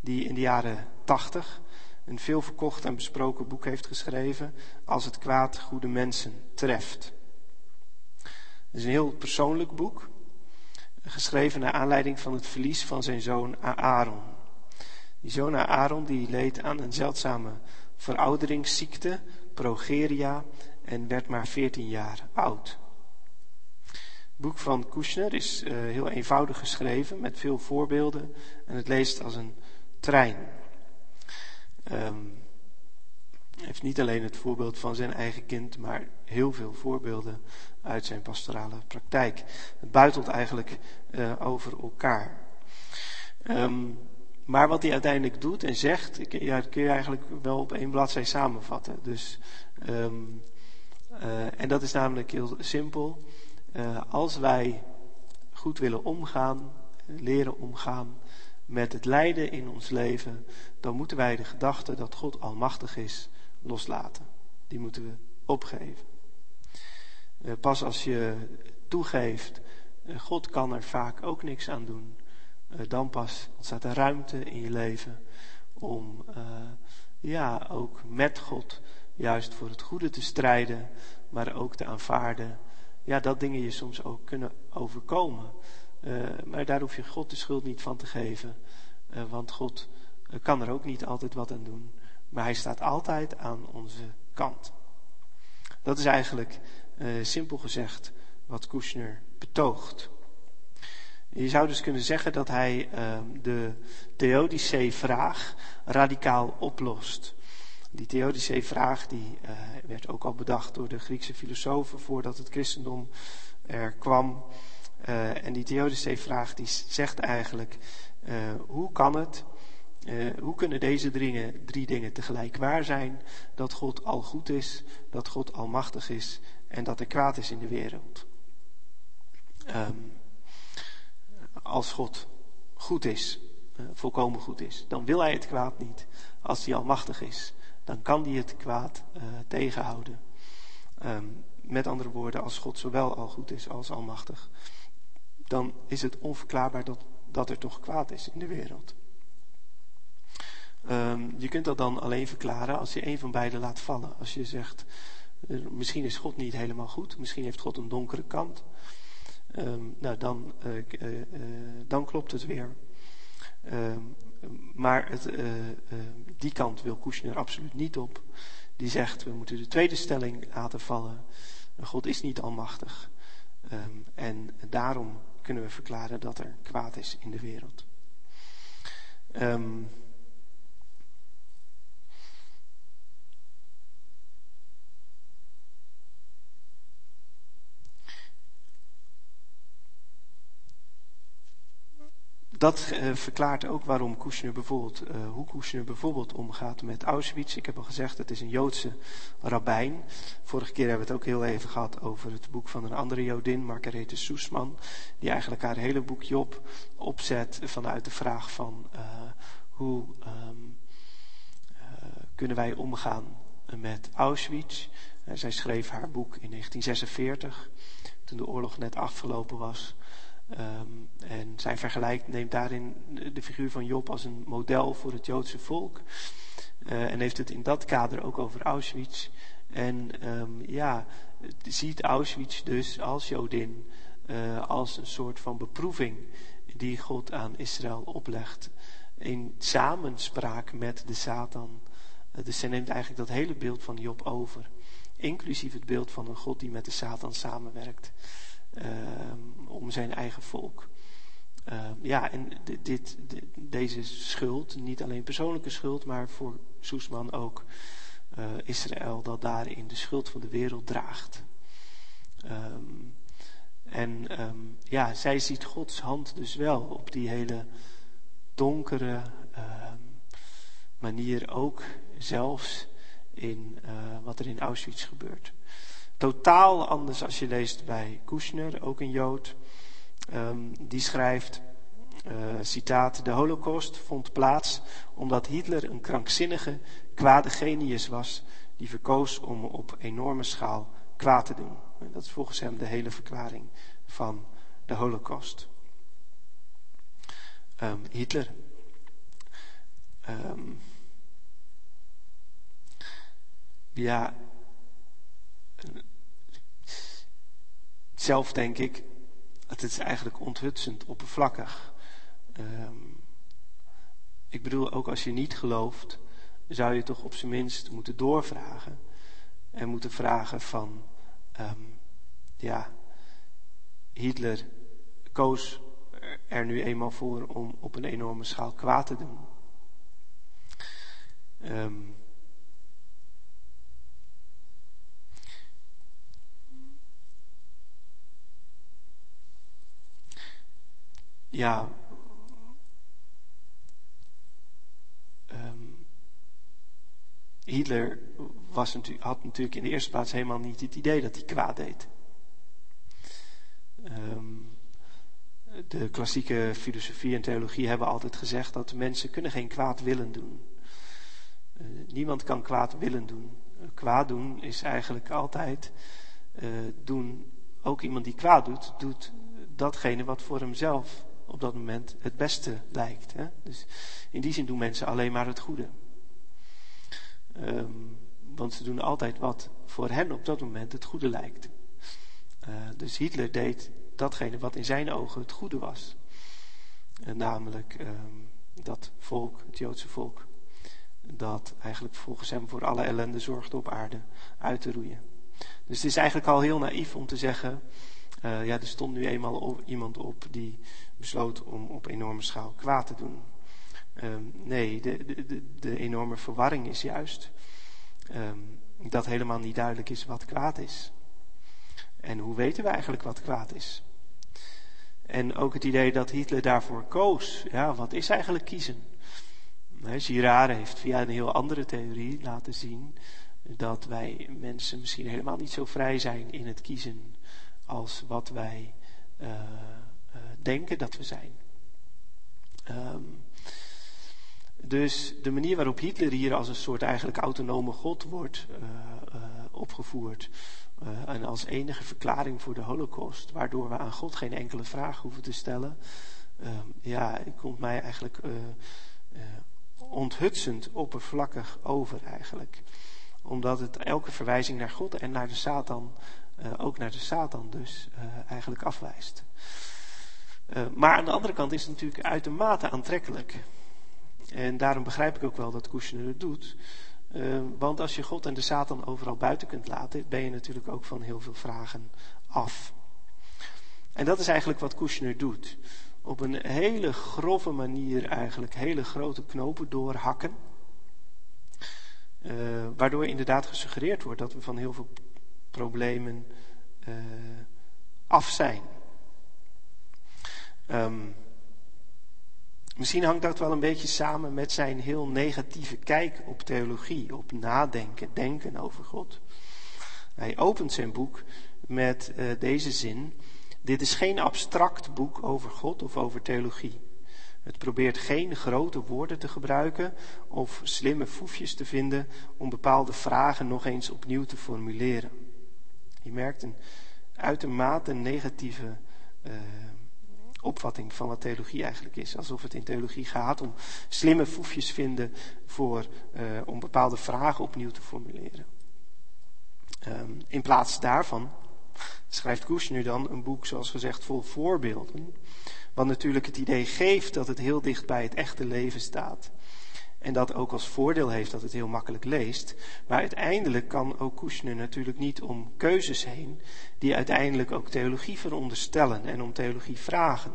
die in de jaren 80 een veel verkocht en besproken boek heeft geschreven, Als het kwaad goede mensen treft. Het is een heel persoonlijk boek, geschreven naar aanleiding van het verlies van zijn zoon Aaron. Die zoon Aaron die leed aan een zeldzame verouderingsziekte, progeria, en werd maar 14 jaar oud. Boek van Kushner is uh, heel eenvoudig geschreven met veel voorbeelden en het leest als een trein. Um, heeft niet alleen het voorbeeld van zijn eigen kind, maar heel veel voorbeelden uit zijn pastorale praktijk. Het buitelt eigenlijk uh, over elkaar. Um, maar wat hij uiteindelijk doet en zegt, ja, dat kun je eigenlijk wel op één bladzij samenvatten. Dus, um, uh, en dat is namelijk heel simpel. Uh, als wij goed willen omgaan, leren omgaan met het lijden in ons leven, dan moeten wij de gedachte dat God almachtig is loslaten. Die moeten we opgeven. Uh, pas als je toegeeft, God kan er vaak ook niks aan doen dan pas ontstaat er ruimte in je leven om ja, ook met God juist voor het goede te strijden, maar ook te aanvaarden. Ja, dat dingen je soms ook kunnen overkomen. Uh, maar daar hoef je God de schuld niet van te geven, want God kan er ook niet altijd wat aan doen. Maar hij staat altijd aan onze kant. Dat is eigenlijk simpel gezegd wat Kushner betoogt. Je zou dus kunnen zeggen dat hij uh, de Theodicee-vraag radicaal oplost. Die Theodicee-vraag die, uh, werd ook al bedacht door de Griekse filosofen voordat het christendom er kwam. Uh, en die Theodicee-vraag die zegt eigenlijk, hoe kan het, hoe kunnen deze drie, drie dingen tegelijk waar zijn? Dat God al goed is, dat God almachtig is en dat er kwaad is in de wereld. Um, als God goed is, eh, volkomen goed is, dan wil hij het kwaad niet. Als hij almachtig is, dan kan hij het kwaad uh, tegenhouden. Um, met andere woorden, als God zowel al goed is als almachtig, dan is het onverklaarbaar dat, dat er toch kwaad is in de wereld. Um, je kunt dat dan alleen verklaren als je een van beide laat vallen. Als je zegt, uh, misschien is God niet helemaal goed, misschien heeft God een donkere kant. Um, nou, dan, uh, dan klopt het weer. Maar het, die kant wil Kushner absoluut niet op. Die zegt, we moeten de tweede stelling laten vallen. God is niet almachtig. Um, en daarom kunnen we verklaren dat er kwaad is in de wereld. Um, dat uh, verklaart ook waarom Kushner bijvoorbeeld, uh, hoe Kushner bijvoorbeeld omgaat met Auschwitz. Ik heb al gezegd, het is een Joodse rabbijn. Vorige keer hebben we het ook heel even gehad over het boek van een andere Jodin, Margarethe Soesman. Die eigenlijk haar hele boek Job opzet vanuit de vraag van uh, hoe um, kunnen wij omgaan met Auschwitz. zij schreef haar boek in 1946, toen de oorlog net afgelopen was. Um, en zij vergelijkt, neemt daarin de figuur van Job als een model voor het Joodse volk. Uh, en heeft het in dat kader ook over Auschwitz. En um, ja, ziet Auschwitz dus als Jodin uh, als een soort van beproeving die God aan Israël oplegt. In samenspraak met de Satan. Uh, dus zij neemt eigenlijk dat hele beeld van Job over. Inclusief het beeld van een God die met de Satan samenwerkt. Uh, zijn eigen volk. Uh, ja, en dit, deze schuld, niet alleen persoonlijke schuld, maar voor Soesman ook uh, Israël, dat daarin de schuld van de wereld draagt. Um, en um, ja, zij ziet Gods hand dus wel op die hele donkere uh, manier ook, zelfs in uh, wat er in Auschwitz gebeurt. Totaal anders als je leest bij Kushner, ook een Jood. Um, die schrijft, uh, citaat, de holocaust vond plaats omdat Hitler een krankzinnige, kwade genius was die verkoos om op enorme schaal kwaad te doen. En dat is volgens hem de hele verklaring van de holocaust. Um, Hitler. Um, ja, zelf denk ik, het is eigenlijk onthutsend, oppervlakkig. Um, ik bedoel, ook als je niet gelooft, zou je toch op zijn minst moeten doorvragen. En moeten vragen van, um, ja, Hitler koos er nu eenmaal voor om op een enorme schaal kwaad te doen. Um, ja, um, Hitler was had natuurlijk in de eerste plaats helemaal niet het idee dat hij kwaad deed. Um, de klassieke filosofie en theologie hebben altijd gezegd dat mensen kunnen geen kwaad willen doen. Uh, niemand kan kwaad willen doen. Kwaad doen is eigenlijk altijd uh, doen. Ook iemand die kwaad doet, doet datgene wat voor hemzelf op dat moment het beste lijkt. Hè? Dus in die zin doen mensen alleen maar het goede. Um, want ze doen altijd wat voor hen op dat moment het goede lijkt. Uh, dus Hitler deed datgene wat in zijn ogen het goede was. Uh, namelijk um, dat volk, het Joodse volk, dat eigenlijk volgens hem voor alle ellende zorgde op aarde uit te roeien. Dus het is eigenlijk al heel naïef om te zeggen, uh, ja, er stond nu eenmaal iemand op die besloot om op enorme schaal kwaad te doen. Um, nee, de, de, de, enorme verwarring is juist um, dat helemaal niet duidelijk is wat kwaad is. En hoe weten we eigenlijk wat kwaad is? En ook het idee dat Hitler daarvoor koos. Ja, wat is eigenlijk kiezen? Girard heeft via een heel andere theorie laten zien dat wij mensen misschien helemaal niet zo vrij zijn in het kiezen als wat wij uh, denken dat we zijn. Um, dus de manier waarop Hitler hier als een soort eigenlijk autonome god wordt uh, opgevoerd en als enige verklaring voor de holocaust, waardoor we aan God geen enkele vraag hoeven te stellen, um, ja, komt mij eigenlijk onthutsend oppervlakkig over eigenlijk. Omdat het elke verwijzing naar God en naar de Satan ook naar de Satan dus eigenlijk afwijst. Uh, maar aan de andere kant is het natuurlijk uitermate aantrekkelijk. En daarom begrijp ik ook wel dat Kushner het doet. want als je God en de Satan overal buiten kunt laten, ben je natuurlijk ook van heel veel vragen af. En dat is eigenlijk wat Kushner doet. Op een hele grove manier eigenlijk hele grote knopen doorhakken. waardoor inderdaad gesuggereerd wordt dat we van heel veel problemen af zijn. Um, misschien hangt dat wel een beetje samen met zijn heel negatieve kijk op theologie, op nadenken, denken over God. Hij opent zijn boek met uh, deze zin. Dit is geen abstract boek over God of over theologie. Het probeert geen grote woorden te gebruiken of slimme foefjes te vinden om bepaalde vragen nog eens opnieuw te formuleren. Je merkt een uitermate negatieve uh, opvatting van wat theologie eigenlijk is. Alsof het in theologie gaat om slimme foefjes vinden voor, uh, om bepaalde vragen opnieuw te formuleren. Um, in plaats daarvan schrijft Koes nu dan een boek, zoals gezegd, vol voorbeelden. Wat natuurlijk het idee geeft dat het heel dicht bij het echte leven staat. En dat ook als voordeel heeft dat het heel makkelijk leest. Maar uiteindelijk kan ook Kushner natuurlijk niet om keuzes heen, die uiteindelijk ook theologie veronderstellen en om theologie vragen.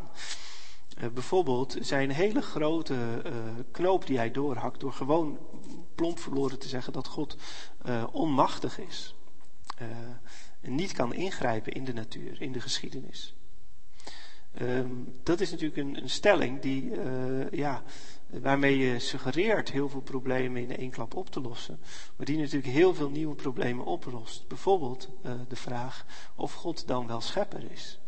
Uh, bijvoorbeeld zijn hele grote uh, knoop die hij doorhakt door gewoon plomp verloren te zeggen dat God uh, onmachtig is. en niet kan ingrijpen in de natuur, in de geschiedenis. Um, dat is natuurlijk een, een stelling die, ja, waarmee je suggereert heel veel problemen in één klap op te lossen, maar die natuurlijk heel veel nieuwe problemen oplost. Bijvoorbeeld uh, de vraag of God dan wel schepper is.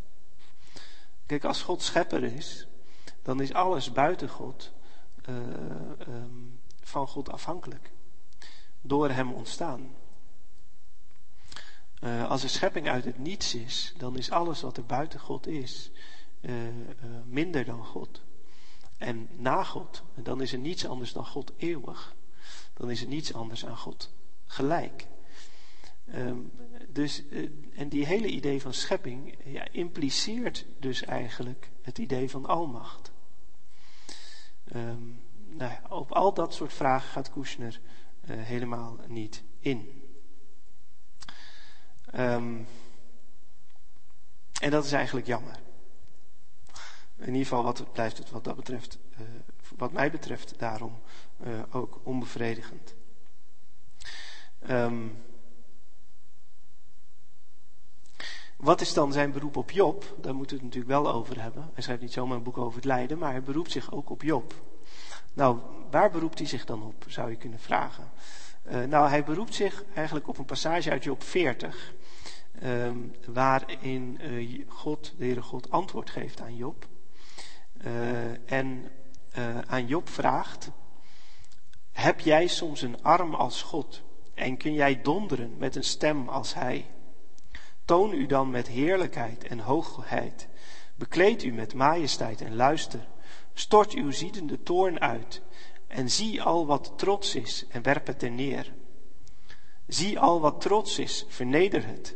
Kijk, als God schepper is, dan is alles buiten God uh, um, van God afhankelijk. Door hem ontstaan. Uh, als een schepping uit het niets is, dan is alles wat er buiten God is, minder dan God en na God. En dan is er niets anders dan God eeuwig. Dan is er niets anders aan God gelijk. Ehm, dus, eh, en die hele idee van schepping ja, impliceert dus eigenlijk het idee van almacht. Um, nou op al dat soort vragen gaat Kushner uh, helemaal niet in. Um, en dat is eigenlijk jammer. In ieder geval blijft het wat dat betreft, uh, wat mij betreft, daarom uh, ook onbevredigend. Um, wat is dan zijn beroep op Job? Daar moeten we het natuurlijk wel over hebben. Hij schrijft niet zomaar een boek over het lijden, maar hij beroept zich ook op Job. Nou, waar beroept hij zich dan op, zou je kunnen vragen. Uh, nou, hij beroept zich eigenlijk op een passage uit Job 40. Um, waarin God, de Heere God, antwoord geeft aan Job. Uh, en uh, aan Job vraagt: Heb jij soms een arm als God? En kun jij donderen met een stem als Hij? Toon u dan met heerlijkheid en hoogheid. Bekleed u met majesteit en luister. Stort uw ziedende toorn uit. En zie al wat trots is en werp het er neer. Zie al wat trots is, verneder het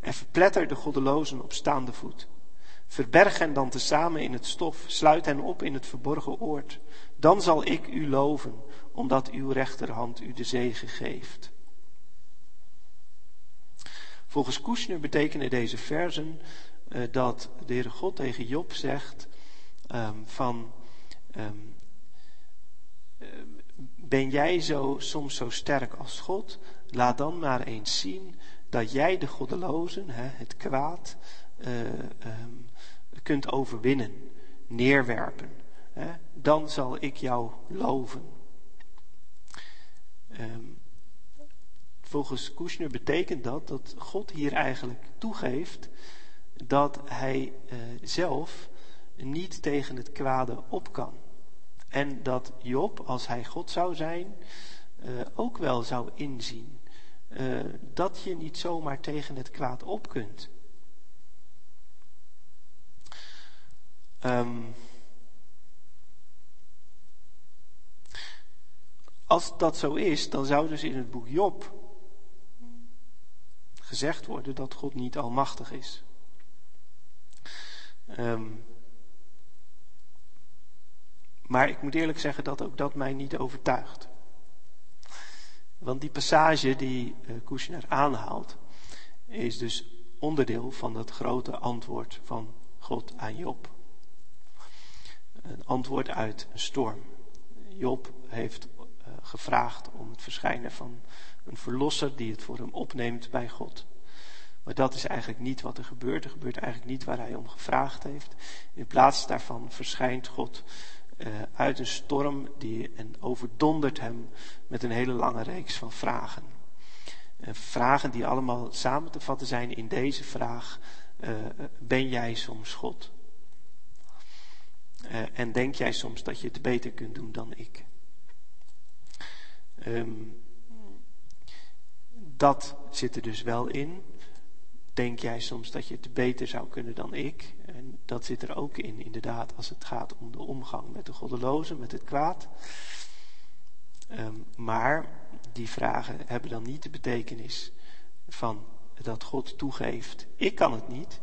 en verpletter de goddelozen op staande voet. Verberg hen dan tezamen in het stof, sluit hen op in het verborgen oord. Dan zal ik u loven, omdat uw rechterhand u de zegen geeft. Volgens Kushner betekenen deze versen uh, dat de Heere God tegen Job zegt um, van um, ben jij zo, soms zo sterk als God? Laat dan maar eens zien dat jij de goddelozen, hè, het kwaad, um, kunt overwinnen, neerwerpen. Hè. Dan zal ik jou loven. Um, volgens Kushner betekent dat dat God hier eigenlijk toegeeft dat hij uh, zelf niet tegen het kwade op kan. En dat Job, als hij God zou zijn, uh, ook wel zou inzien uh, dat je niet zomaar tegen het kwaad op kunt. Um, als dat zo is, dan zou dus in het boek Job gezegd worden dat God niet almachtig is. Um, maar ik moet eerlijk zeggen dat ook dat mij niet overtuigt. Want die passage die uh, Kushner aanhaalt, is dus onderdeel van dat grote antwoord van God aan Job. Een antwoord uit een storm. Job heeft uh, gevraagd om het verschijnen van een verlosser die het voor hem opneemt bij God. Maar dat is eigenlijk niet wat er gebeurt. Er gebeurt eigenlijk niet waar hij om gevraagd heeft. In plaats daarvan verschijnt God uh, uit een storm die, en overdondert hem met een hele lange reeks van vragen. Vragen die allemaal samen te vatten zijn in deze vraag: uh, Ben jij soms God? En denk jij soms dat je het beter kunt doen dan ik? Um, dat zit er dus wel in. Denk jij soms dat je het beter zou kunnen dan ik? En dat zit er ook in, inderdaad, als het gaat om de omgang met de goddelozen, met het kwaad. Um, maar die vragen hebben dan niet de betekenis van dat God toegeeft, ik kan het niet.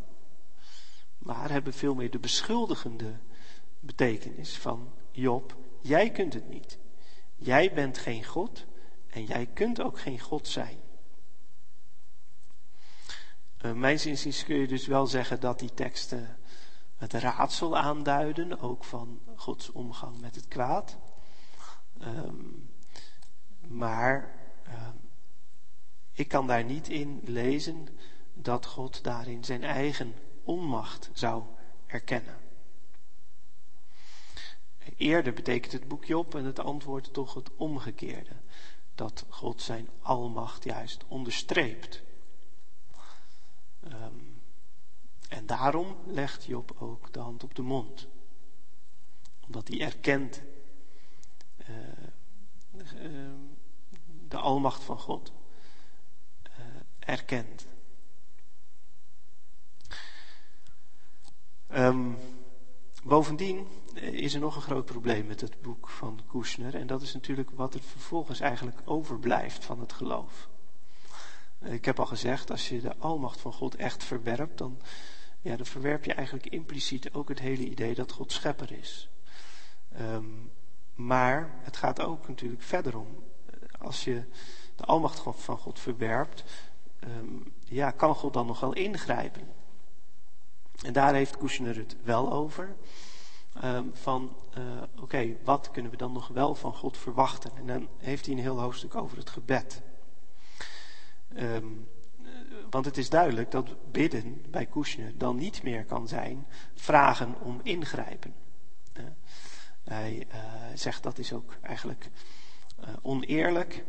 Maar hebben veel meer de beschuldigende betekenis van Job, jij kunt het niet. Jij bent geen God en jij kunt ook geen God zijn. Uh, mijn inziens kun je dus wel zeggen dat die teksten het raadsel aanduiden, ook van Gods omgang met het kwaad. Um, maar uh, ik kan daar niet in lezen dat God daarin zijn eigen onmacht zou erkennen. Eerder betekent het boekje op en het antwoord toch het omgekeerde. Dat God zijn almacht juist onderstreept. Um, en daarom legt Job ook de hand op de mond. Omdat hij erkent uh, uh, de almacht van God. Uh, erkent. Um, bovendien is er nog een groot probleem met het boek van Kushner. En dat is natuurlijk wat er vervolgens eigenlijk overblijft van het geloof. Ik heb al gezegd, als je de almacht van God echt verwerpt, dan, ja, dan verwerp je eigenlijk impliciet ook het hele idee dat God schepper is. Ehm, maar het gaat ook natuurlijk verder om. Als je de almacht van God verwerpt, ehm, ja, kan God dan nog wel ingrijpen? En daar heeft Kushner het wel over. Ehm, van, uh, oké, wat kunnen we dan nog wel van God verwachten? En dan heeft hij een heel hoofdstuk over het gebed. Um, want het is duidelijk dat bidden bij Kushner dan niet meer kan zijn vragen om ingrijpen. Hij uh, zegt dat is ook eigenlijk oneerlijk.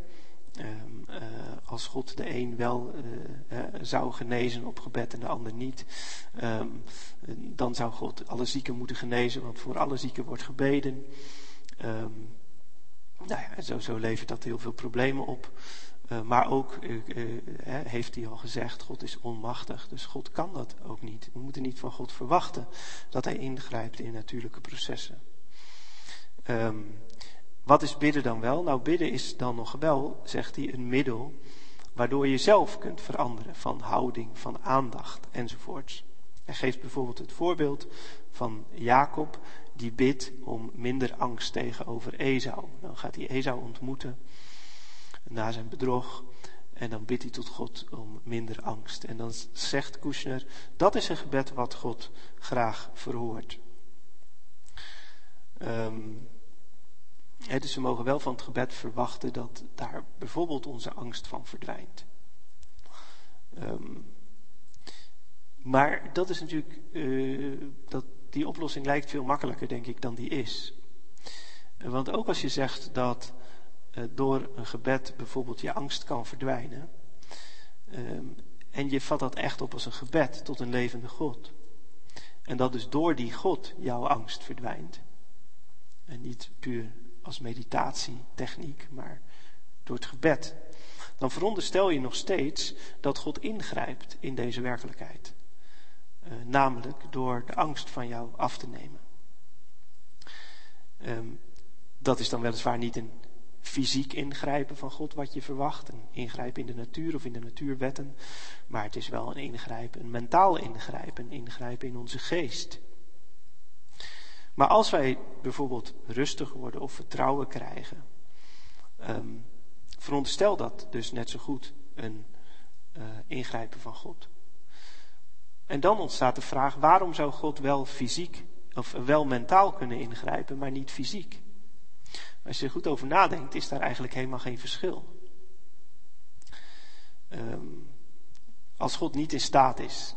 Ehm, eh, als God de een wel uh, zou genezen op gebed en de ander niet, ehm, dan zou God alle zieken moeten genezen, want voor alle zieken wordt gebeden. Um, nou ja, zo, zo levert dat heel veel problemen op. Maar ook heeft hij al gezegd, God is onmachtig, dus God kan dat ook niet. We moeten niet van God verwachten dat hij ingrijpt in natuurlijke processen. Um, wat is bidden dan wel? Nou, bidden is dan nog wel, zegt hij, een middel waardoor je zelf kunt veranderen van houding, van aandacht enzovoorts. Hij geeft bijvoorbeeld het voorbeeld van Jacob, die bidt om minder angst tegenover Esau. Dan gaat hij Esau ontmoeten na zijn bedrog. En dan bidt hij tot God om minder angst. En dan zegt Kushner, dat is een gebed wat God graag verhoort. Um, dus we mogen wel van het gebed verwachten dat daar bijvoorbeeld onze angst van verdwijnt. Um, maar dat is natuurlijk, uh, dat, die oplossing lijkt veel makkelijker, denk ik, dan die is. Want ook als je zegt dat uh, door een gebed bijvoorbeeld je angst kan verdwijnen, um, en je vat dat echt op als een gebed tot een levende God, en dat dus door die God jouw angst verdwijnt, en niet puur als meditatietechniek, maar door het gebed. Dan veronderstel je nog steeds dat God ingrijpt in deze werkelijkheid. Uh, namelijk door de angst van jou af te nemen. Um, dat is dan weliswaar niet een fysiek ingrijpen van God wat je verwacht. Een ingrijpen in de natuur of in de natuurwetten. Maar het is wel een ingrijpen, een mentaal ingrijpen, een ingrijpen in onze geest. Maar als wij bijvoorbeeld rustig worden of vertrouwen krijgen, um, veronderstel dat dus net zo goed een uh, ingrijpen van God. En dan ontstaat de vraag, waarom zou God wel fysiek of wel mentaal kunnen ingrijpen, maar niet fysiek? Als je er goed over nadenkt, is daar eigenlijk helemaal geen verschil. Um, als God niet in staat is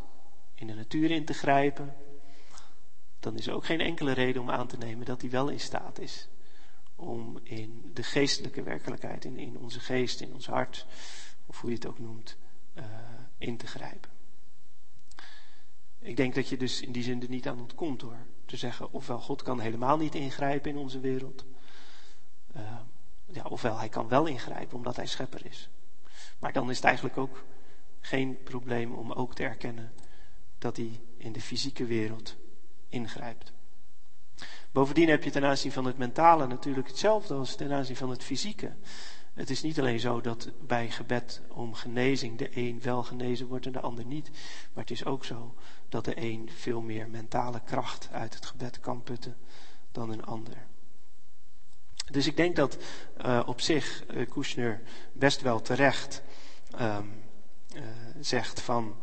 in de natuur in te grijpen, dan is er ook geen enkele reden om aan te nemen dat hij wel in staat is om in de geestelijke werkelijkheid, in, in onze geest, in ons hart, of hoe je het ook noemt, uh, in te grijpen. Ik denk dat je dus in die zin er niet aan ontkomt door te zeggen, ofwel God kan helemaal niet ingrijpen in onze wereld, uh, ja, ofwel hij kan wel ingrijpen omdat hij schepper is. Maar dan is het eigenlijk ook geen probleem om ook te erkennen dat hij in de fysieke wereld ingrijpt. Bovendien heb je ten aanzien van het mentale natuurlijk hetzelfde als ten aanzien van het fysieke. Het is niet alleen zo dat bij gebed om genezing de een wel genezen wordt en de ander niet. Maar het is ook zo dat de een veel meer mentale kracht uit het gebed kan putten dan een ander. Dus ik denk dat uh, op zich uh, Kushner best wel terecht um, uh, zegt van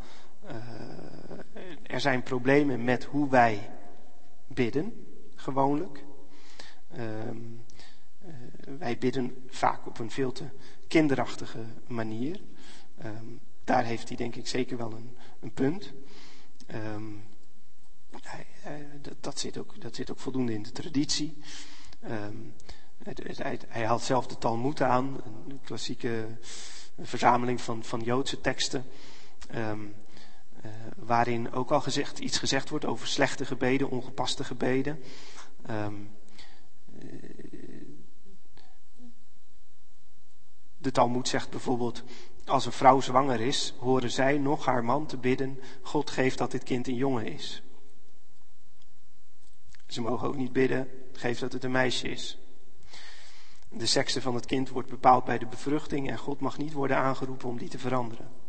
er zijn problemen met hoe wij bidden, gewoonlijk. Um, uh, wij bidden vaak op een veel te kinderachtige manier. Um, daar heeft hij denk ik zeker wel een, een punt. Hij, dat, zit ook, dat zit ook voldoende in de traditie. Hij, hij, haalt zelf de Talmud aan, een klassieke verzameling van, van Joodse teksten. Uh, waarin ook al gezegd, iets gezegd wordt over slechte gebeden, ongepaste gebeden. Um, de Talmud zegt bijvoorbeeld, als een vrouw zwanger is, horen zij nog haar man te bidden, God geeft dat dit kind een jongen is. Ze mogen ook niet bidden, geef dat het een meisje is. De sekse van het kind wordt bepaald bij de bevruchting en God mag niet worden aangeroepen om die te veranderen.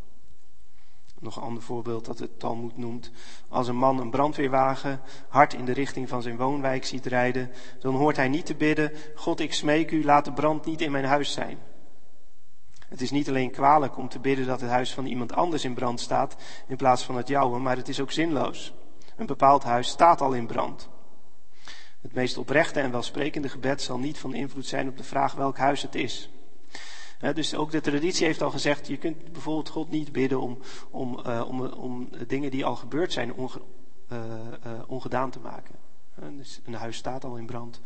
Nog een ander voorbeeld dat het Talmud noemt. Als een man een brandweerwagen hard in de richting van zijn woonwijk ziet rijden, dan hoort hij niet te bidden, God ik smeek u, laat de brand niet in mijn huis zijn. Het is niet alleen kwalijk om te bidden dat het huis van iemand anders in brand staat in plaats van het jouwe, maar het is ook zinloos. Een bepaald huis staat al in brand. Het meest oprechte en welsprekende gebed zal niet van invloed zijn op de vraag welk huis het is. Dus ook de traditie heeft al gezegd, je kunt bijvoorbeeld God niet bidden om, om, uh, om, om dingen die al gebeurd zijn uh, uh, ongedaan te maken. dus een huis staat al in brand.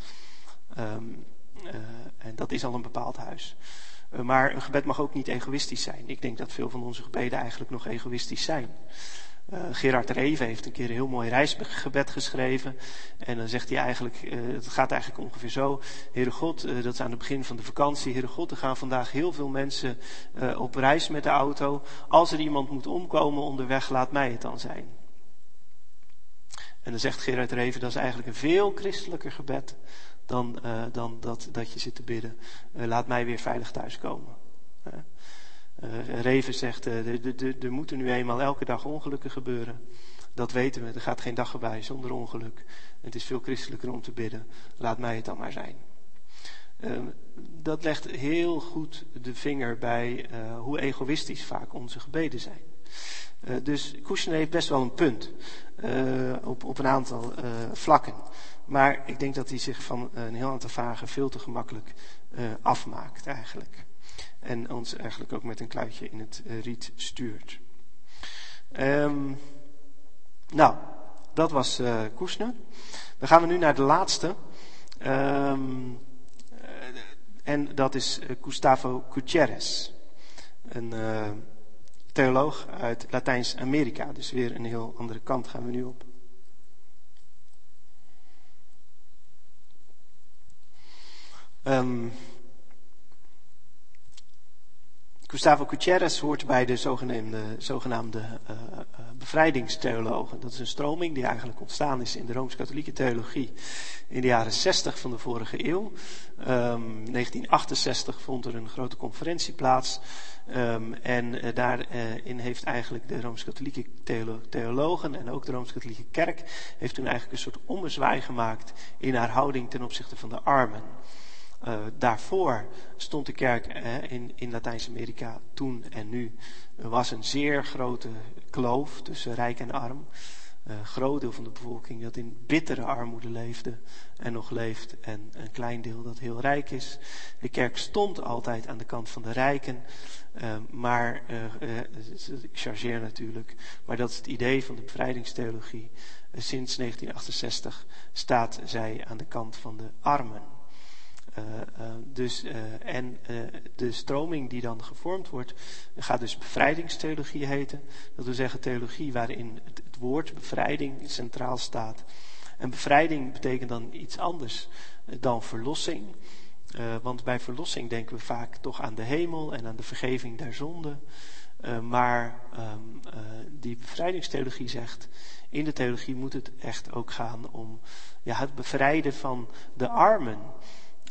Um, en dat is al een bepaald huis. maar een gebed mag ook niet egoïstisch zijn. Ik denk dat veel van onze gebeden eigenlijk nog egoïstisch zijn. Uh, Gerard Reven heeft een keer een heel mooi reisgebed geschreven. En dan zegt hij eigenlijk, uh, het gaat eigenlijk ongeveer zo. Heere God, uh, dat is aan het begin van de vakantie. Heere God, er gaan vandaag heel veel mensen op reis met de auto. Als er iemand moet omkomen onderweg, laat mij het dan zijn. En dan zegt Gerard Reven, dat is eigenlijk een veel christelijker gebed dan, dan dat, dat je zit te bidden. laat mij weer veilig thuiskomen. Uh, Reven zegt, uh, er moeten nu eenmaal elke dag ongelukken gebeuren. Dat weten we, er gaat geen dag voorbij zonder ongeluk. Het is veel christelijker om te bidden. Laat mij het dan maar zijn. Uh, dat legt heel goed de vinger bij hoe egoïstisch vaak onze gebeden zijn. dus Kushner heeft best wel een punt op, op een aantal vlakken. Maar ik denk dat hij zich van een heel aantal vragen veel te gemakkelijk afmaakt eigenlijk en ons eigenlijk ook met een kluitje in het eh, riet stuurt. Um, nou, dat was uh, Koesner. Dan gaan we nu naar de laatste. Um, en dat is Gustavo Gutierrez. Een theoloog uit Latijns-Amerika. Dus weer een heel andere kant gaan we nu op. Um, Gustavo Gutierrez hoort bij de zogenaamde, zogenaamde uh, bevrijdingstheologen. Dat is een stroming die eigenlijk ontstaan is in de Rooms-Katholieke theologie in de jaren 60 van de vorige eeuw. Um, ehm, 1968 vond er een grote conferentie plaats. Um, en uh, daarin heeft eigenlijk de Rooms-Katholieke theologen en ook de Rooms-Katholieke kerk heeft toen eigenlijk een soort ommezwaai gemaakt in haar houding ten opzichte van de armen. Uh, daarvoor stond de kerk in, in Latijns-Amerika toen en nu was een zeer grote kloof tussen rijk en arm. Een uh, groot deel van de bevolking dat in bittere armoede leefde en nog leeft. En een klein deel dat heel rijk is. De kerk stond altijd aan de kant van de rijken. Uh, maar, ik chargeer natuurlijk, maar dat is het idee van de bevrijdingstheologie. sinds 1968 staat zij aan de kant van de armen. Uh, uh, dus, uh, en de stroming die dan gevormd wordt, gaat dus bevrijdingstheologie heten. Dat wil zeggen theologie waarin het, woord bevrijding centraal staat. En bevrijding betekent dan iets anders dan verlossing. want bij verlossing denken we vaak toch aan de hemel en aan de vergeving der zonden. maar um, die bevrijdingstheologie zegt, in de theologie moet het echt ook gaan om ja, het bevrijden van de armen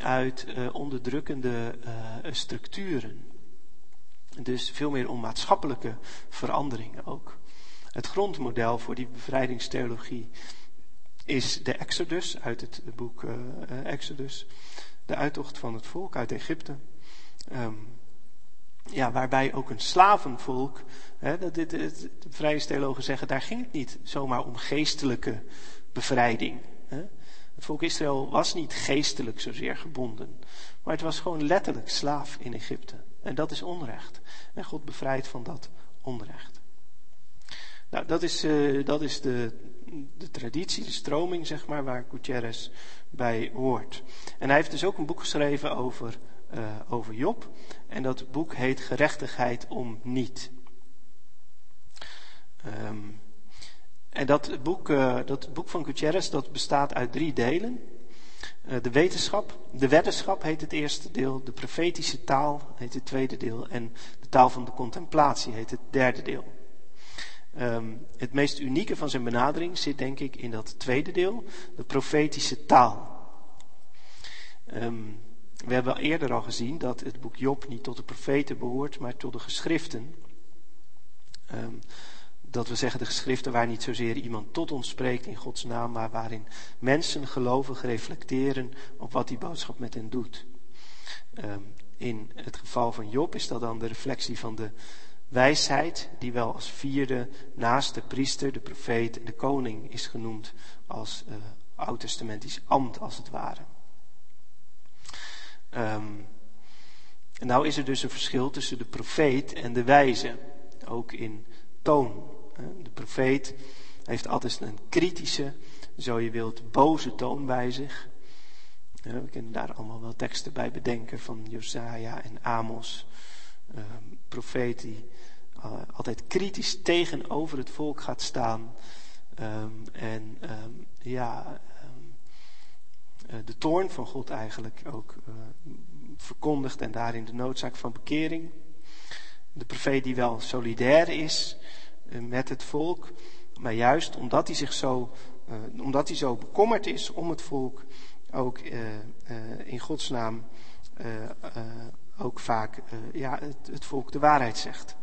uit uh, onderdrukkende uh, structuren. Dus veel meer om maatschappelijke veranderingen ook. Het grondmodel voor die bevrijdingstheologie is de Exodus uit het boek uh, Exodus. De uittocht van het volk uit Egypte. Um, ja, waarbij ook een slavenvolk, hè, dat dit, de bevrijdingstheologen zeggen, daar ging het niet zomaar om geestelijke bevrijding. Hè. Het volk Israël was niet geestelijk zozeer gebonden, maar het was gewoon letterlijk slaaf in Egypte. En dat is onrecht. En God bevrijdt van dat onrecht. Nou, dat is, uh, dat is de, de traditie, de stroming, zeg maar, waar Gutierrez bij hoort. En hij heeft dus ook een boek geschreven over, uh, over Job. En dat boek heet Gerechtigheid om niet. Um, en dat boek, uh, dat boek van Gutierrez dat bestaat uit drie delen. Uh, de wetenschap, de weddenschap heet het eerste deel, de profetische taal heet het tweede deel en de taal van de contemplatie heet het derde deel. Um, het meest unieke van zijn benadering zit denk ik in dat tweede deel, de profetische taal. Um, We hebben eerder al gezien dat het boek Job niet tot de profeten behoort, maar tot de geschriften. Um, dat we zeggen de geschriften waar niet zozeer iemand tot ons spreekt in Gods naam, maar waarin mensen gelovig reflecteren op wat die boodschap met hen doet. Um, in het geval van Job is dat dan de reflectie van de wijsheid, die wel als vierde naast de priester, de profeet en de koning is genoemd als uh, oud-testamentisch ambt als het ware. Um, en nou is er dus een verschil tussen de profeet en de wijze, ook in toon. De profeet heeft altijd een kritische, zo je wilt, boze toon bij zich. We kunnen daar allemaal wel teksten bij bedenken van Josaja en Amos. Um, profeet die uh, altijd kritisch tegenover het volk gaat staan. Um, en um, ja, uh, de toorn van God eigenlijk ook uh, verkondigt en daarin de noodzaak van bekering. De profeet die wel solidair is met het volk, maar juist omdat hij zich zo, omdat hij zo bekommerd is om het volk, ook uh, in Gods naam ook vaak ja, het, het, volk de waarheid zegt.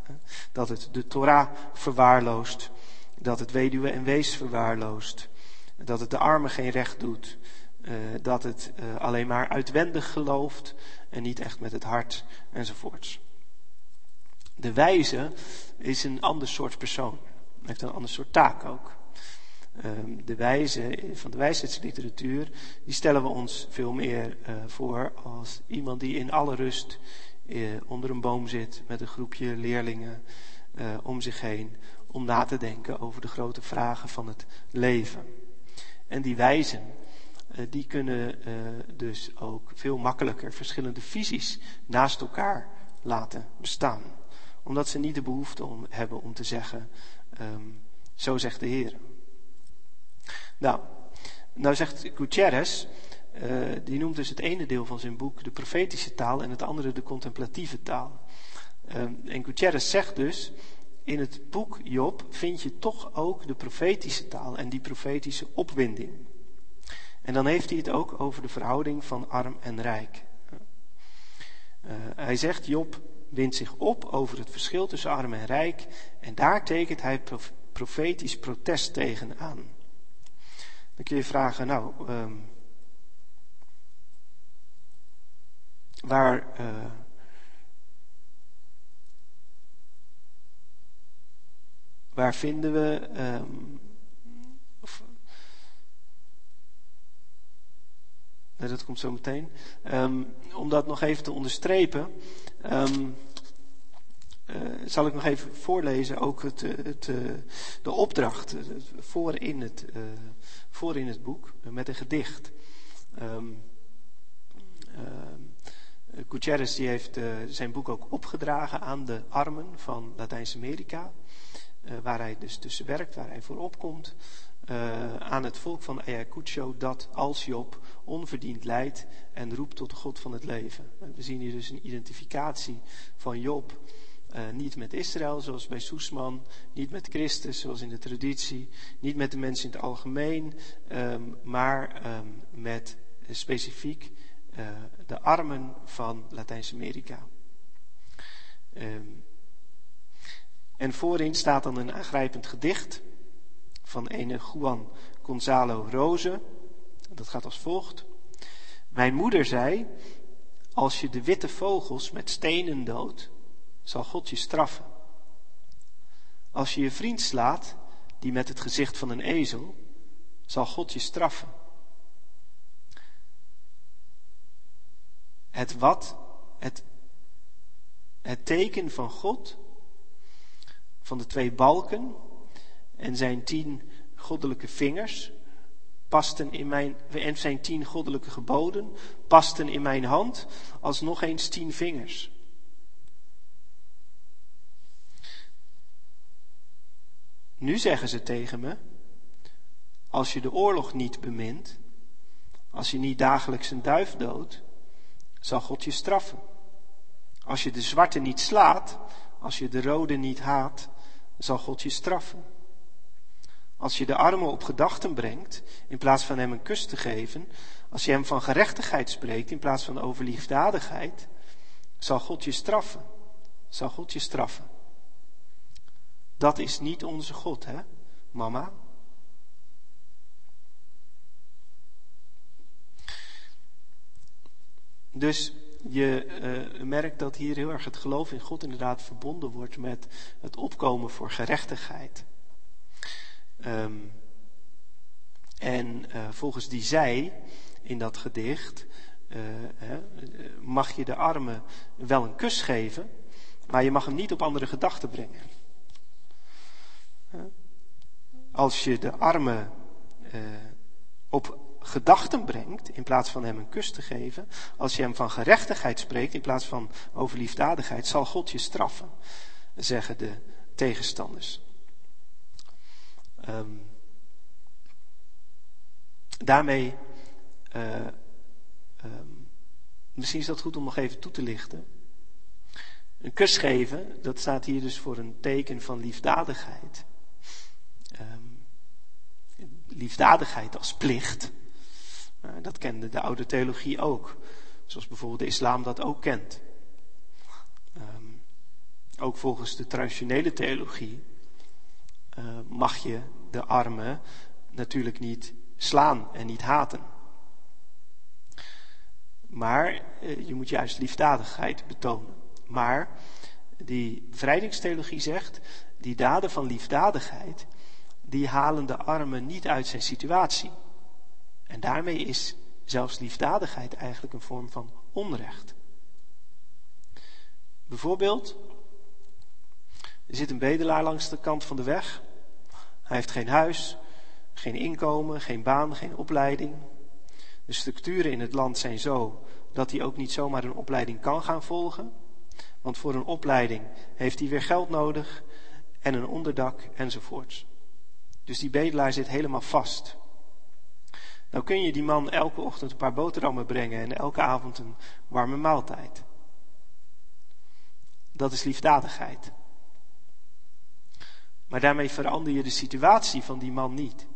Dat het de Torah verwaarloost, dat het weduwe en wees verwaarloost, dat het de armen geen recht doet, dat het alleen maar uitwendig gelooft en niet echt met het hart enzovoorts. De wijze is een ander soort persoon, heeft een ander soort taak ook. Ehm, de wijze van de wijsheidsliteratuur, die stellen we ons veel meer uh, voor als iemand die in alle rust uh, onder een boom zit met een groepje leerlingen uh, om zich heen, om na te denken over de grote vragen van het leven. En die wijzen, die kunnen dus ook veel makkelijker verschillende visies naast elkaar laten bestaan. Omdat ze niet de behoefte om, hebben om te zeggen, um, zo zegt de Heer. Nou, nou zegt Gutierrez, uh, die noemt dus het ene deel van zijn boek de profetische taal en het andere de contemplatieve taal. Uh, en Gutierrez zegt dus, in het boek Job vind je toch ook de profetische taal en die profetische opwinding. En dan heeft hij het ook over de verhouding van arm en rijk. Uh, hij zegt, Job wint zich op over het verschil tussen arm en rijk en daar tekent hij profetisch protest tegen aan. Dan kun je vragen, nou, um, waar. Uh, waar vinden we. Um, of, dat komt zo meteen. Um, om dat nog even te onderstrepen. Um, uh, zal ik nog even voorlezen, ook het, het, uh, de opdracht voor in het, uh, voor in het boek met een gedicht. Um, die heeft zijn boek ook opgedragen aan de armen van Latijns-Amerika. Waar hij dus tussen werkt, waar hij voor opkomt. aan het volk van Ayacucho dat als Job onverdiend lijdt en roept tot de God van het leven. We zien hier dus een identificatie van Job uh, niet met Israël, zoals bij Soesman, niet met Christus, zoals in de traditie, niet met de mensen in het algemeen, um, maar um, met specifiek uh, de armen van Latijns-Amerika. Um, en voorin staat dan een aangrijpend gedicht van ene Juan Gonzalo Rose. Dat gaat als volgt. Mijn moeder zei, als je de witte vogels met stenen doodt, zal God je straffen. Als je je vriend slaat, die met het gezicht van een ezel, zal God je straffen. Het wat, het, het teken van God, van de twee balken en zijn tien goddelijke vingers, pasten in mijn, en zijn tien goddelijke geboden, pasten in mijn hand als nog eens tien vingers. Nu zeggen ze tegen me, als je de oorlog niet bemint, als je niet dagelijks een duif doodt, zal God je straffen. Als je de zwarte niet slaat, als je de rode niet haat, zal God je straffen. Als je de armen op gedachten brengt, in plaats van hem een kus te geven, als je hem van gerechtigheid spreekt in plaats van over liefdadigheid, zal God je straffen. Zal God je straffen. Dat is niet onze God, hè, mama? Dus je uh, merkt dat hier heel erg het geloof in God inderdaad verbonden wordt met het opkomen voor gerechtigheid. Um, en uh, volgens die zij in dat gedicht uh, mag je de armen wel een kus geven, maar je mag hem niet op andere gedachten brengen. Als je de armen op gedachten brengt, in plaats van hem een kus te geven, als je hem van gerechtigheid spreekt, in plaats van over liefdadigheid, zal God je straffen, zeggen de tegenstanders. Um, daarmee, uh, um, misschien is dat goed om nog even toe te lichten. Een kus geven, dat staat hier dus voor een teken van liefdadigheid. Um, liefdadigheid als plicht. Uh, dat kende de oude theologie ook. Zoals bijvoorbeeld de islam dat ook kent. Ook volgens de traditionele theologie uh, mag je de armen natuurlijk niet slaan en niet haten. Maar uh, je moet juist liefdadigheid betonen. Maar die bevrijdingstheologie zegt, die daden van liefdadigheid, die halen de armen niet uit zijn situatie. En daarmee is zelfs liefdadigheid eigenlijk een vorm van onrecht. Bijvoorbeeld, er zit een bedelaar langs de kant van de weg. Hij heeft geen huis, geen inkomen, geen baan, geen opleiding. De structuren in het land zijn zo dat hij ook niet zomaar een opleiding kan gaan volgen. Want voor een opleiding heeft hij weer geld nodig en een onderdak enzovoorts. Dus die bedelaar zit helemaal vast. Nou kun je die man elke ochtend een paar boterhammen brengen en elke avond een warme maaltijd. Dat is liefdadigheid. Maar daarmee verander je de situatie van die man niet.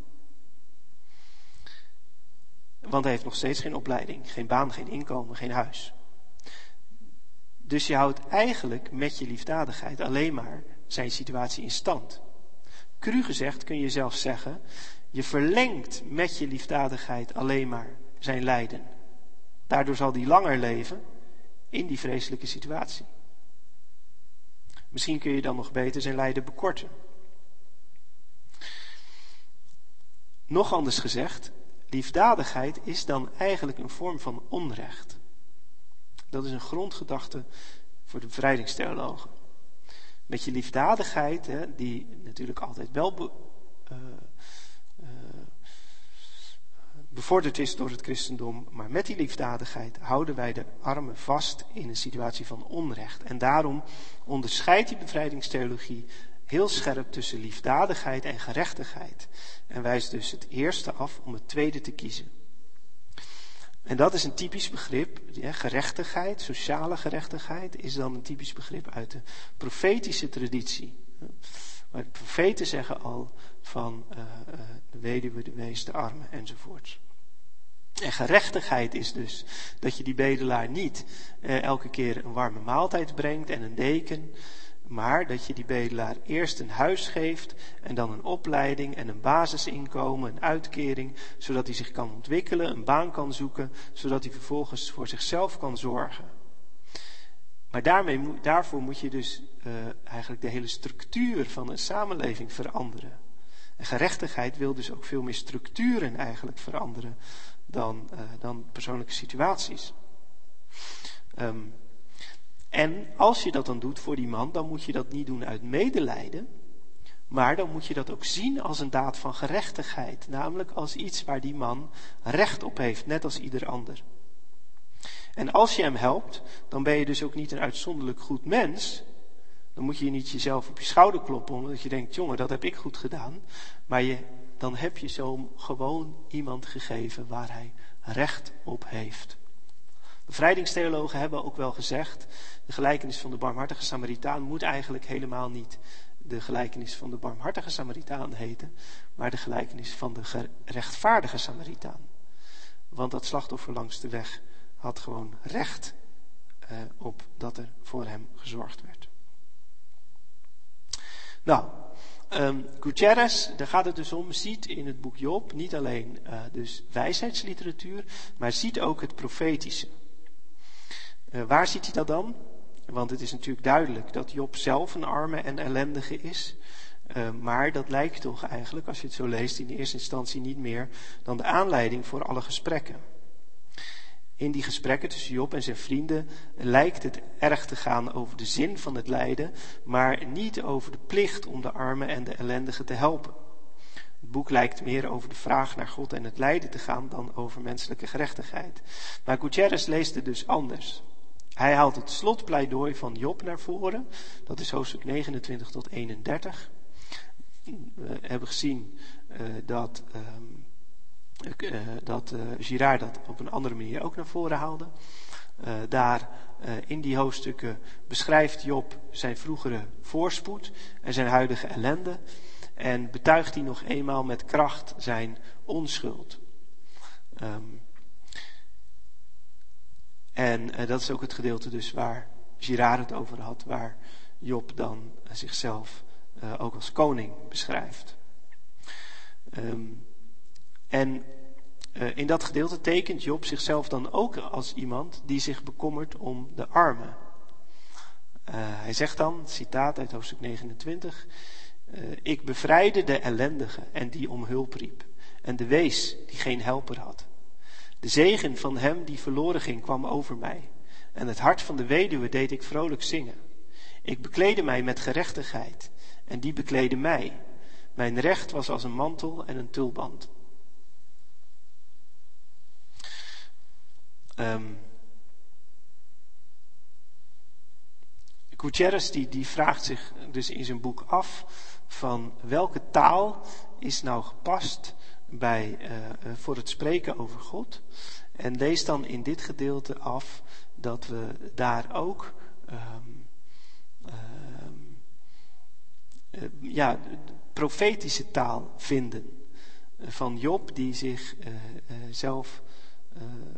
Want hij heeft nog steeds geen opleiding, geen baan, geen inkomen, geen huis. Dus je houdt eigenlijk met je liefdadigheid alleen maar zijn situatie in stand. Cru gezegd kun je zelfs zeggen, je verlengt met je liefdadigheid alleen maar zijn lijden. Daardoor zal hij langer leven in die vreselijke situatie. Misschien kun je dan nog beter zijn lijden bekorten. Nog anders gezegd, liefdadigheid is dan eigenlijk een vorm van onrecht. Dat is een grondgedachte voor de bevrijdingstheologen. Met je liefdadigheid, hè, die natuurlijk altijd wel uh, bevorderd is door het christendom, maar met die liefdadigheid houden wij de armen vast in een situatie van onrecht. En daarom onderscheidt die bevrijdingstheologie heel scherp tussen liefdadigheid en gerechtigheid. En wijst dus het eerste af om het tweede te kiezen. En dat is een typisch begrip, gerechtigheid, sociale gerechtigheid, is dan een typisch begrip uit de profetische traditie. Maar de profeten zeggen al van uh, uh, de weduwe, de wees, de armen enzovoorts. En gerechtigheid is dus dat je die bedelaar niet uh, elke keer een warme maaltijd brengt en een deken, maar dat je die bedelaar eerst een huis geeft en dan een opleiding en een basisinkomen, een uitkering, zodat hij zich kan ontwikkelen, een baan kan zoeken, zodat hij vervolgens voor zichzelf kan zorgen. Maar daarmee, daarvoor moet je dus uh, eigenlijk de hele structuur van een samenleving veranderen. En gerechtigheid wil dus ook veel meer structuren eigenlijk veranderen dan, uh, dan persoonlijke situaties. Um, en als je dat dan doet voor die man, dan moet je dat niet doen uit medelijden, maar dan moet je dat ook zien als een daad van gerechtigheid, namelijk als iets waar die man recht op heeft, net als ieder ander. En als je hem helpt, dan ben je dus ook niet een uitzonderlijk goed mens. Dan moet je niet jezelf op je schouder kloppen, omdat je denkt, jongen, dat heb ik goed gedaan. Maar je, dan heb je zo gewoon iemand gegeven waar hij recht op heeft. Bevrijdingstheologen hebben ook wel gezegd, de gelijkenis van de barmhartige Samaritaan moet eigenlijk helemaal niet de gelijkenis van de barmhartige Samaritaan heten, maar de gelijkenis van de gerechtvaardige Samaritaan. Want dat slachtoffer langs de weg had gewoon recht eh, op dat er voor hem gezorgd werd. Nou, um, Gutierrez, daar gaat het dus om, ziet in het boek Job niet alleen uh, dus wijsheidsliteratuur, maar ziet ook het profetische. Uh, waar ziet hij dat dan? Want het is natuurlijk duidelijk dat Job zelf een arme en ellendige is. Uh, maar dat lijkt toch eigenlijk, als je het zo leest, in eerste instantie niet meer dan de aanleiding voor alle gesprekken. In die gesprekken tussen Job en zijn vrienden lijkt het erg te gaan over de zin van het lijden, maar niet over de plicht om de armen en de ellendigen te helpen. Het boek lijkt meer over de vraag naar God en het lijden te gaan dan over menselijke gerechtigheid. Maar Gutierrez leest het dus anders. Hij haalt het slotpleidooi van Job naar voren. Dat is hoofdstuk 29 tot 31. We hebben gezien uh, dat, uh, dat Girard dat op een andere manier ook naar voren haalde. daar in die hoofdstukken beschrijft Job zijn vroegere voorspoed en zijn huidige ellende. En betuigt hij nog eenmaal met kracht zijn onschuld. Um, en uh, dat is ook het gedeelte dus waar Girard het over had, waar Job dan uh, zichzelf uh, ook als koning beschrijft. Um, en in dat gedeelte tekent Job zichzelf dan ook als iemand die zich bekommert om de armen. hij zegt dan, citaat uit hoofdstuk 29, ik bevrijdde de ellendige en die om hulp riep, en de wees die geen helper had. De zegen van hem die verloren ging kwam over mij. En het hart van de weduwe deed ik vrolijk zingen. Ik bekleedde mij met gerechtigheid. En die bekleedde mij. Mijn recht was als een mantel en een tulband. Um, Gutierrez die, die vraagt zich dus in zijn boek af van welke taal is nou gepast bij, uh, voor het spreken over God. En lees dan in dit gedeelte af dat we daar ook um, ja, profetische taal vinden. Van Job die zich zelf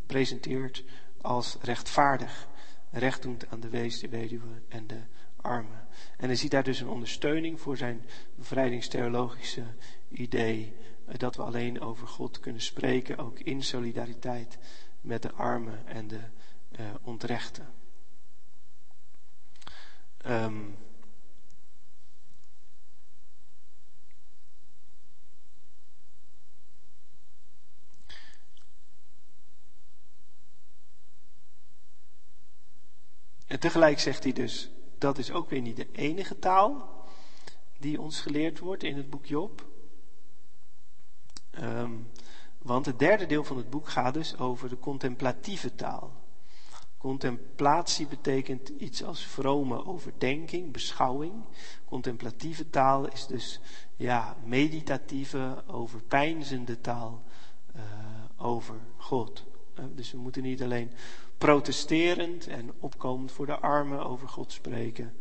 presenteert als rechtvaardig. Recht aan de wees, de weduwe en de armen. En hij ziet daar dus een ondersteuning voor zijn bevrijdingstheologische idee dat we alleen over God kunnen spreken, ook in solidariteit met de armen en de uh, ontrechten. Um, En tegelijk zegt hij dus, dat is ook weer niet de enige taal die ons geleerd wordt in het boek Job. Um, want het derde deel van het boek gaat dus over de contemplatieve taal. Contemplatie betekent iets als vrome overdenking, beschouwing. Contemplatieve taal is dus ja, meditatieve, overpijnzende taal uh, over God. Uh, dus we moeten niet alleen protesterend en opkomend voor de armen over God spreken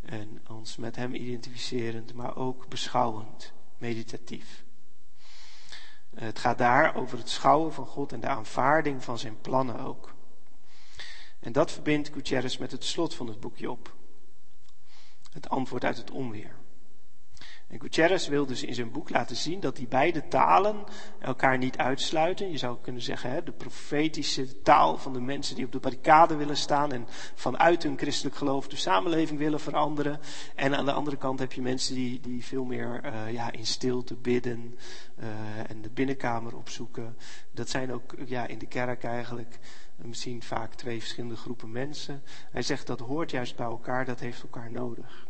en ons met Hem identificerend, maar ook beschouwend, meditatief. Het gaat daar over het schouwen van God en de aanvaarding van zijn plannen ook. En dat verbindt Gutierrez met het slot van het boekje op. Het antwoord uit het onweer. En Gutierrez wil dus in zijn boek laten zien dat die beide talen elkaar niet uitsluiten. Je zou kunnen zeggen, hè, de profetische taal van de mensen die op de barricade willen staan en vanuit hun christelijk geloof de samenleving willen veranderen. En aan de andere kant heb je mensen die, die veel meer uh, ja, in stilte bidden uh, en de binnenkamer opzoeken. Dat zijn ook ja, in de kerk eigenlijk misschien vaak twee verschillende groepen mensen. Hij zegt dat hoort juist bij elkaar, dat heeft elkaar nodig.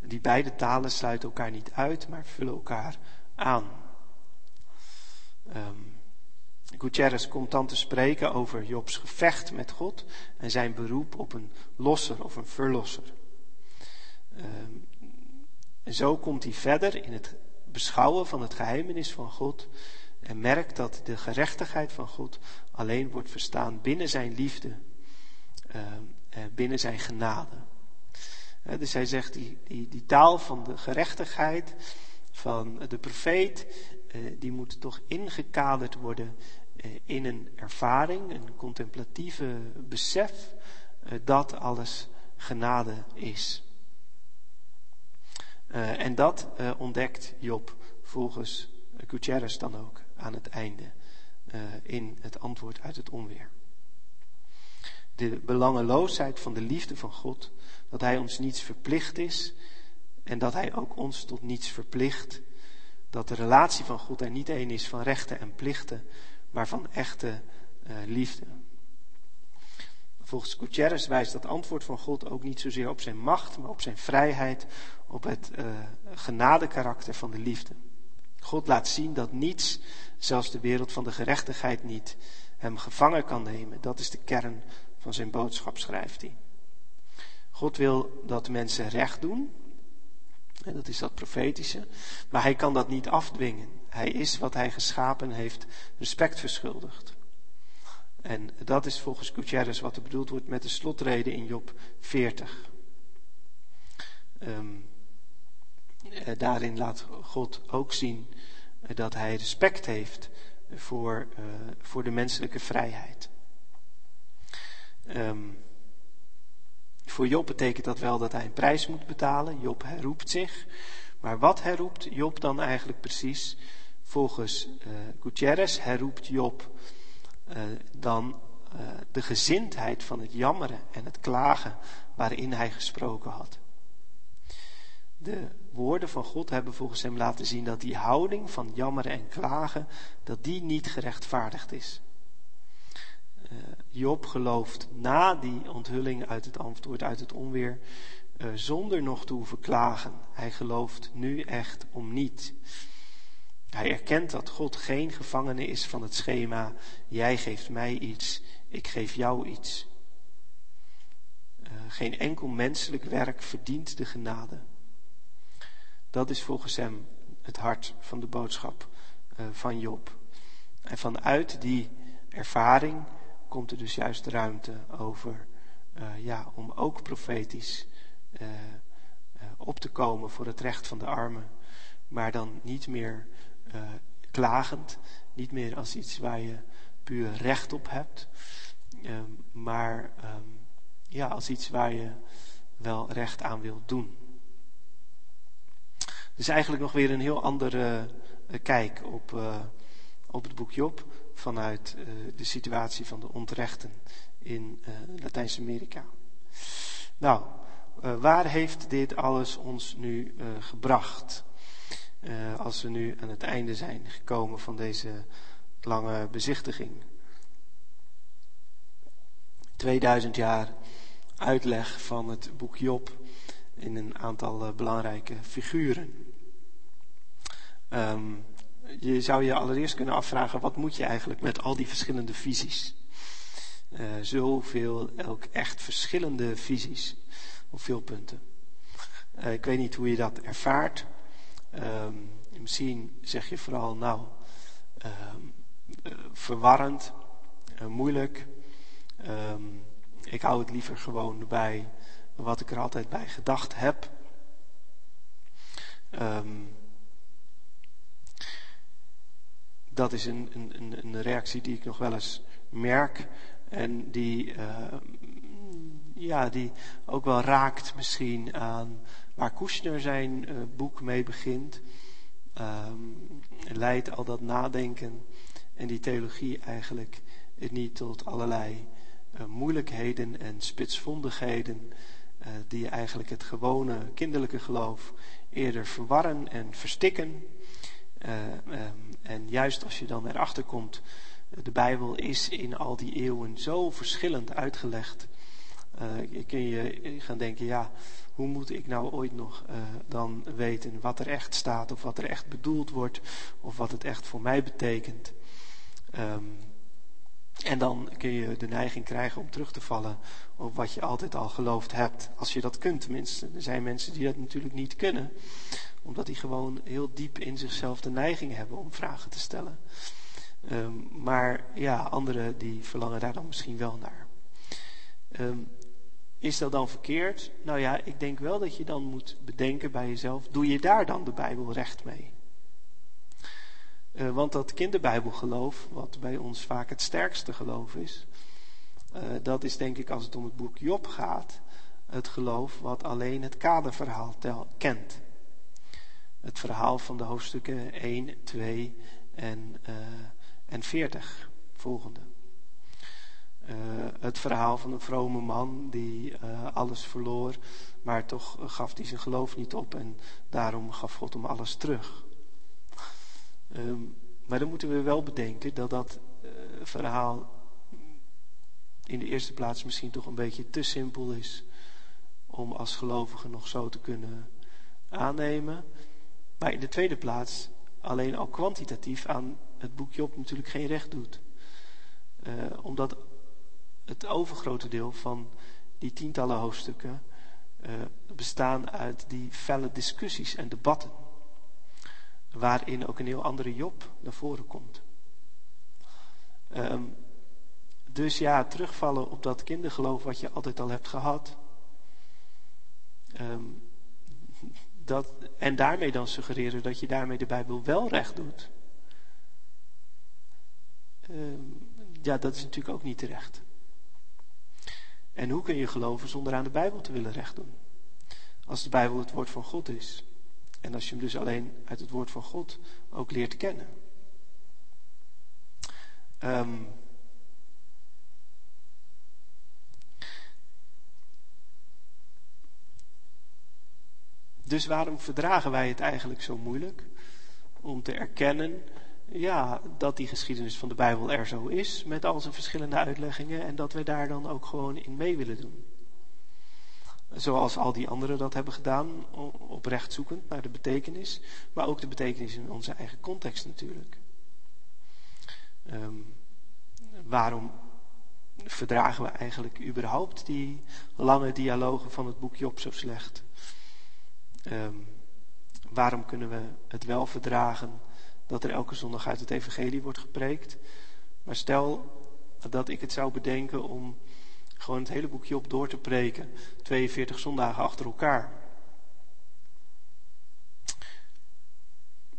Die beide talen sluiten elkaar niet uit, maar vullen elkaar aan. Um, Gutierrez komt dan te spreken over Jobs gevecht met God en zijn beroep op een losser of een verlosser. Um, en zo komt hij verder in het beschouwen van het geheimenis van God en merkt dat de gerechtigheid van God alleen wordt verstaan binnen zijn liefde, uh, binnen zijn genade. Dus hij zegt die, die, die taal van de gerechtigheid, van de profeet, die moet toch ingekaderd worden in een ervaring, een contemplatieve besef dat alles genade is. en dat ontdekt Job volgens Gutierrez dan ook aan het einde in het antwoord uit het onweer de belangeloosheid van de liefde van God, dat Hij ons niets verplicht is en dat Hij ook ons tot niets verplicht. Dat de relatie van God er niet één is van rechten en plichten, maar van echte uh, liefde. Volgens Gutierrez wijst dat antwoord van God ook niet zozeer op zijn macht, maar op zijn vrijheid, op het uh, genadekarakter van de liefde. God laat zien dat niets, zelfs de wereld van de gerechtigheid niet, hem gevangen kan nemen. Dat is de kern van zijn boodschap schrijft hij. God wil dat mensen recht doen. En dat is dat profetische. Maar hij kan dat niet afdwingen. Hij is wat hij geschapen heeft respect verschuldigd. En dat is volgens Gutierrez wat er bedoeld wordt met de slotrede in Job 40. Um, ehm, daarin laat God ook zien eh, dat hij respect heeft voor, uh, voor de menselijke vrijheid. Um, voor Job betekent dat wel dat hij een prijs moet betalen. Job herroept zich. Maar wat herroept Job dan eigenlijk precies? Volgens uh, Gutierrez herroept Job uh, dan uh, de gezindheid van het jammeren en het klagen waarin hij gesproken had. De woorden van God hebben volgens hem laten zien dat die houding van jammeren en klagen, dat die niet gerechtvaardigd is. Eh, Job gelooft na die onthulling uit het antwoord, uit het onweer, uh, zonder nog te hoeven klagen. Hij gelooft nu echt om niet. Hij erkent dat God geen gevangene is van het schema, jij geeft mij iets, ik geef jou iets. Uh, geen enkel menselijk werk verdient de genade. Dat is volgens hem het hart van de boodschap van Job. En vanuit die ervaring komt er dus juist ruimte over, uh, ja, om ook profetisch uh, uh, op te komen voor het recht van de armen. Maar dan niet meer klagend, niet meer als iets waar je puur recht op hebt, um, maar um, ja, als iets waar je wel recht aan wilt doen. Dus eigenlijk nog weer een heel andere kijk op, op het boek Job vanuit uh, de situatie van de ontrechten in uh, Latijns-Amerika. Nou, uh, waar heeft dit alles ons nu gebracht? als we nu aan het einde zijn gekomen van deze lange bezichtiging. 2000 jaar uitleg van het boek Job in een aantal belangrijke figuren. Um, je zou je allereerst kunnen afvragen, wat moet je eigenlijk met al die verschillende visies? Uh, zoveel, ook echt verschillende visies op veel punten. Uh, ik weet niet hoe je dat ervaart. Uh, misschien zeg je vooral, nou, ehm, eh, verwarrend, moeilijk. Ehm, ik hou het liever gewoon bij wat ik er altijd bij gedacht heb. Um, dat is een, een, een reactie die ik nog wel eens merk. En die, uh, ja, die ook wel raakt misschien aan waar Kushner zijn uh, boek mee begint. Um, leidt al dat nadenken en die theologie eigenlijk niet tot allerlei uh, moeilijkheden en spitsvondigheden. die eigenlijk het gewone kinderlijke geloof eerder verwarren en verstikken. Um, en juist als je dan erachter komt, de Bijbel is in al die eeuwen zo verschillend uitgelegd. Uh, kun je gaan denken, ja, hoe moet ik nou ooit nog dan weten wat er echt staat, of wat er echt bedoeld wordt, of wat het echt voor mij betekent. Um, en dan kun je de neiging krijgen om terug te vallen op wat je altijd al geloofd hebt. Als je dat kunt tenminste. Er zijn mensen die dat natuurlijk niet kunnen omdat die gewoon heel diep in zichzelf de neiging hebben om vragen te stellen. Um, maar ja, anderen die verlangen daar dan misschien wel naar. Um, Is dat dan verkeerd? Nou ja, ik denk wel dat je dan moet bedenken bij jezelf, doe je daar dan de Bijbel recht mee? Uh, want dat kinderbijbelgeloof, wat bij ons vaak het sterkste geloof is, uh, dat is denk ik als het om het boek Job gaat, het geloof wat alleen het kaderverhaal kent. Het verhaal van de hoofdstukken 1, 2 en, uh, en 40, volgende. Uh, het verhaal van een vrome man die uh, alles verloor, maar toch gaf hij zijn geloof niet op en daarom gaf God hem alles terug. Um, maar dan moeten we wel bedenken dat dat verhaal in de eerste plaats misschien toch een beetje te simpel is om als gelovige nog zo te kunnen aannemen. Maar in de tweede plaats alleen al kwantitatief aan het boek Job natuurlijk geen recht doet. Uh, omdat het overgrote deel van die tientallen hoofdstukken uh, bestaan uit die felle discussies en debatten. Waarin ook een heel andere Job naar voren komt. Um, dus ja, terugvallen op dat kindergeloof wat je altijd al hebt gehad. Um, dat, en daarmee dan suggereren dat je daarmee de Bijbel wel recht doet. Um, ja, dat is natuurlijk ook niet terecht. En hoe kun je geloven zonder aan de Bijbel te willen recht doen? Als de Bijbel het woord van God is. En als je hem dus alleen uit het woord van God ook leert kennen. Um, dus waarom verdragen wij het eigenlijk zo moeilijk? Om te erkennen ja, dat die geschiedenis van de Bijbel er zo is, met al zijn verschillende uitleggingen, en dat we daar dan ook gewoon in mee willen doen. Zoals al die anderen dat hebben gedaan, oprecht zoekend naar de betekenis, maar ook de betekenis in onze eigen context natuurlijk. Um, waarom verdragen we eigenlijk überhaupt die lange dialogen van het boek Job zo slecht? Um, waarom kunnen we het wel verdragen dat er elke zondag uit het evangelie wordt gepreekt. Maar stel dat ik het zou bedenken om gewoon het hele boekje op door te preken. 42 zondagen achter elkaar.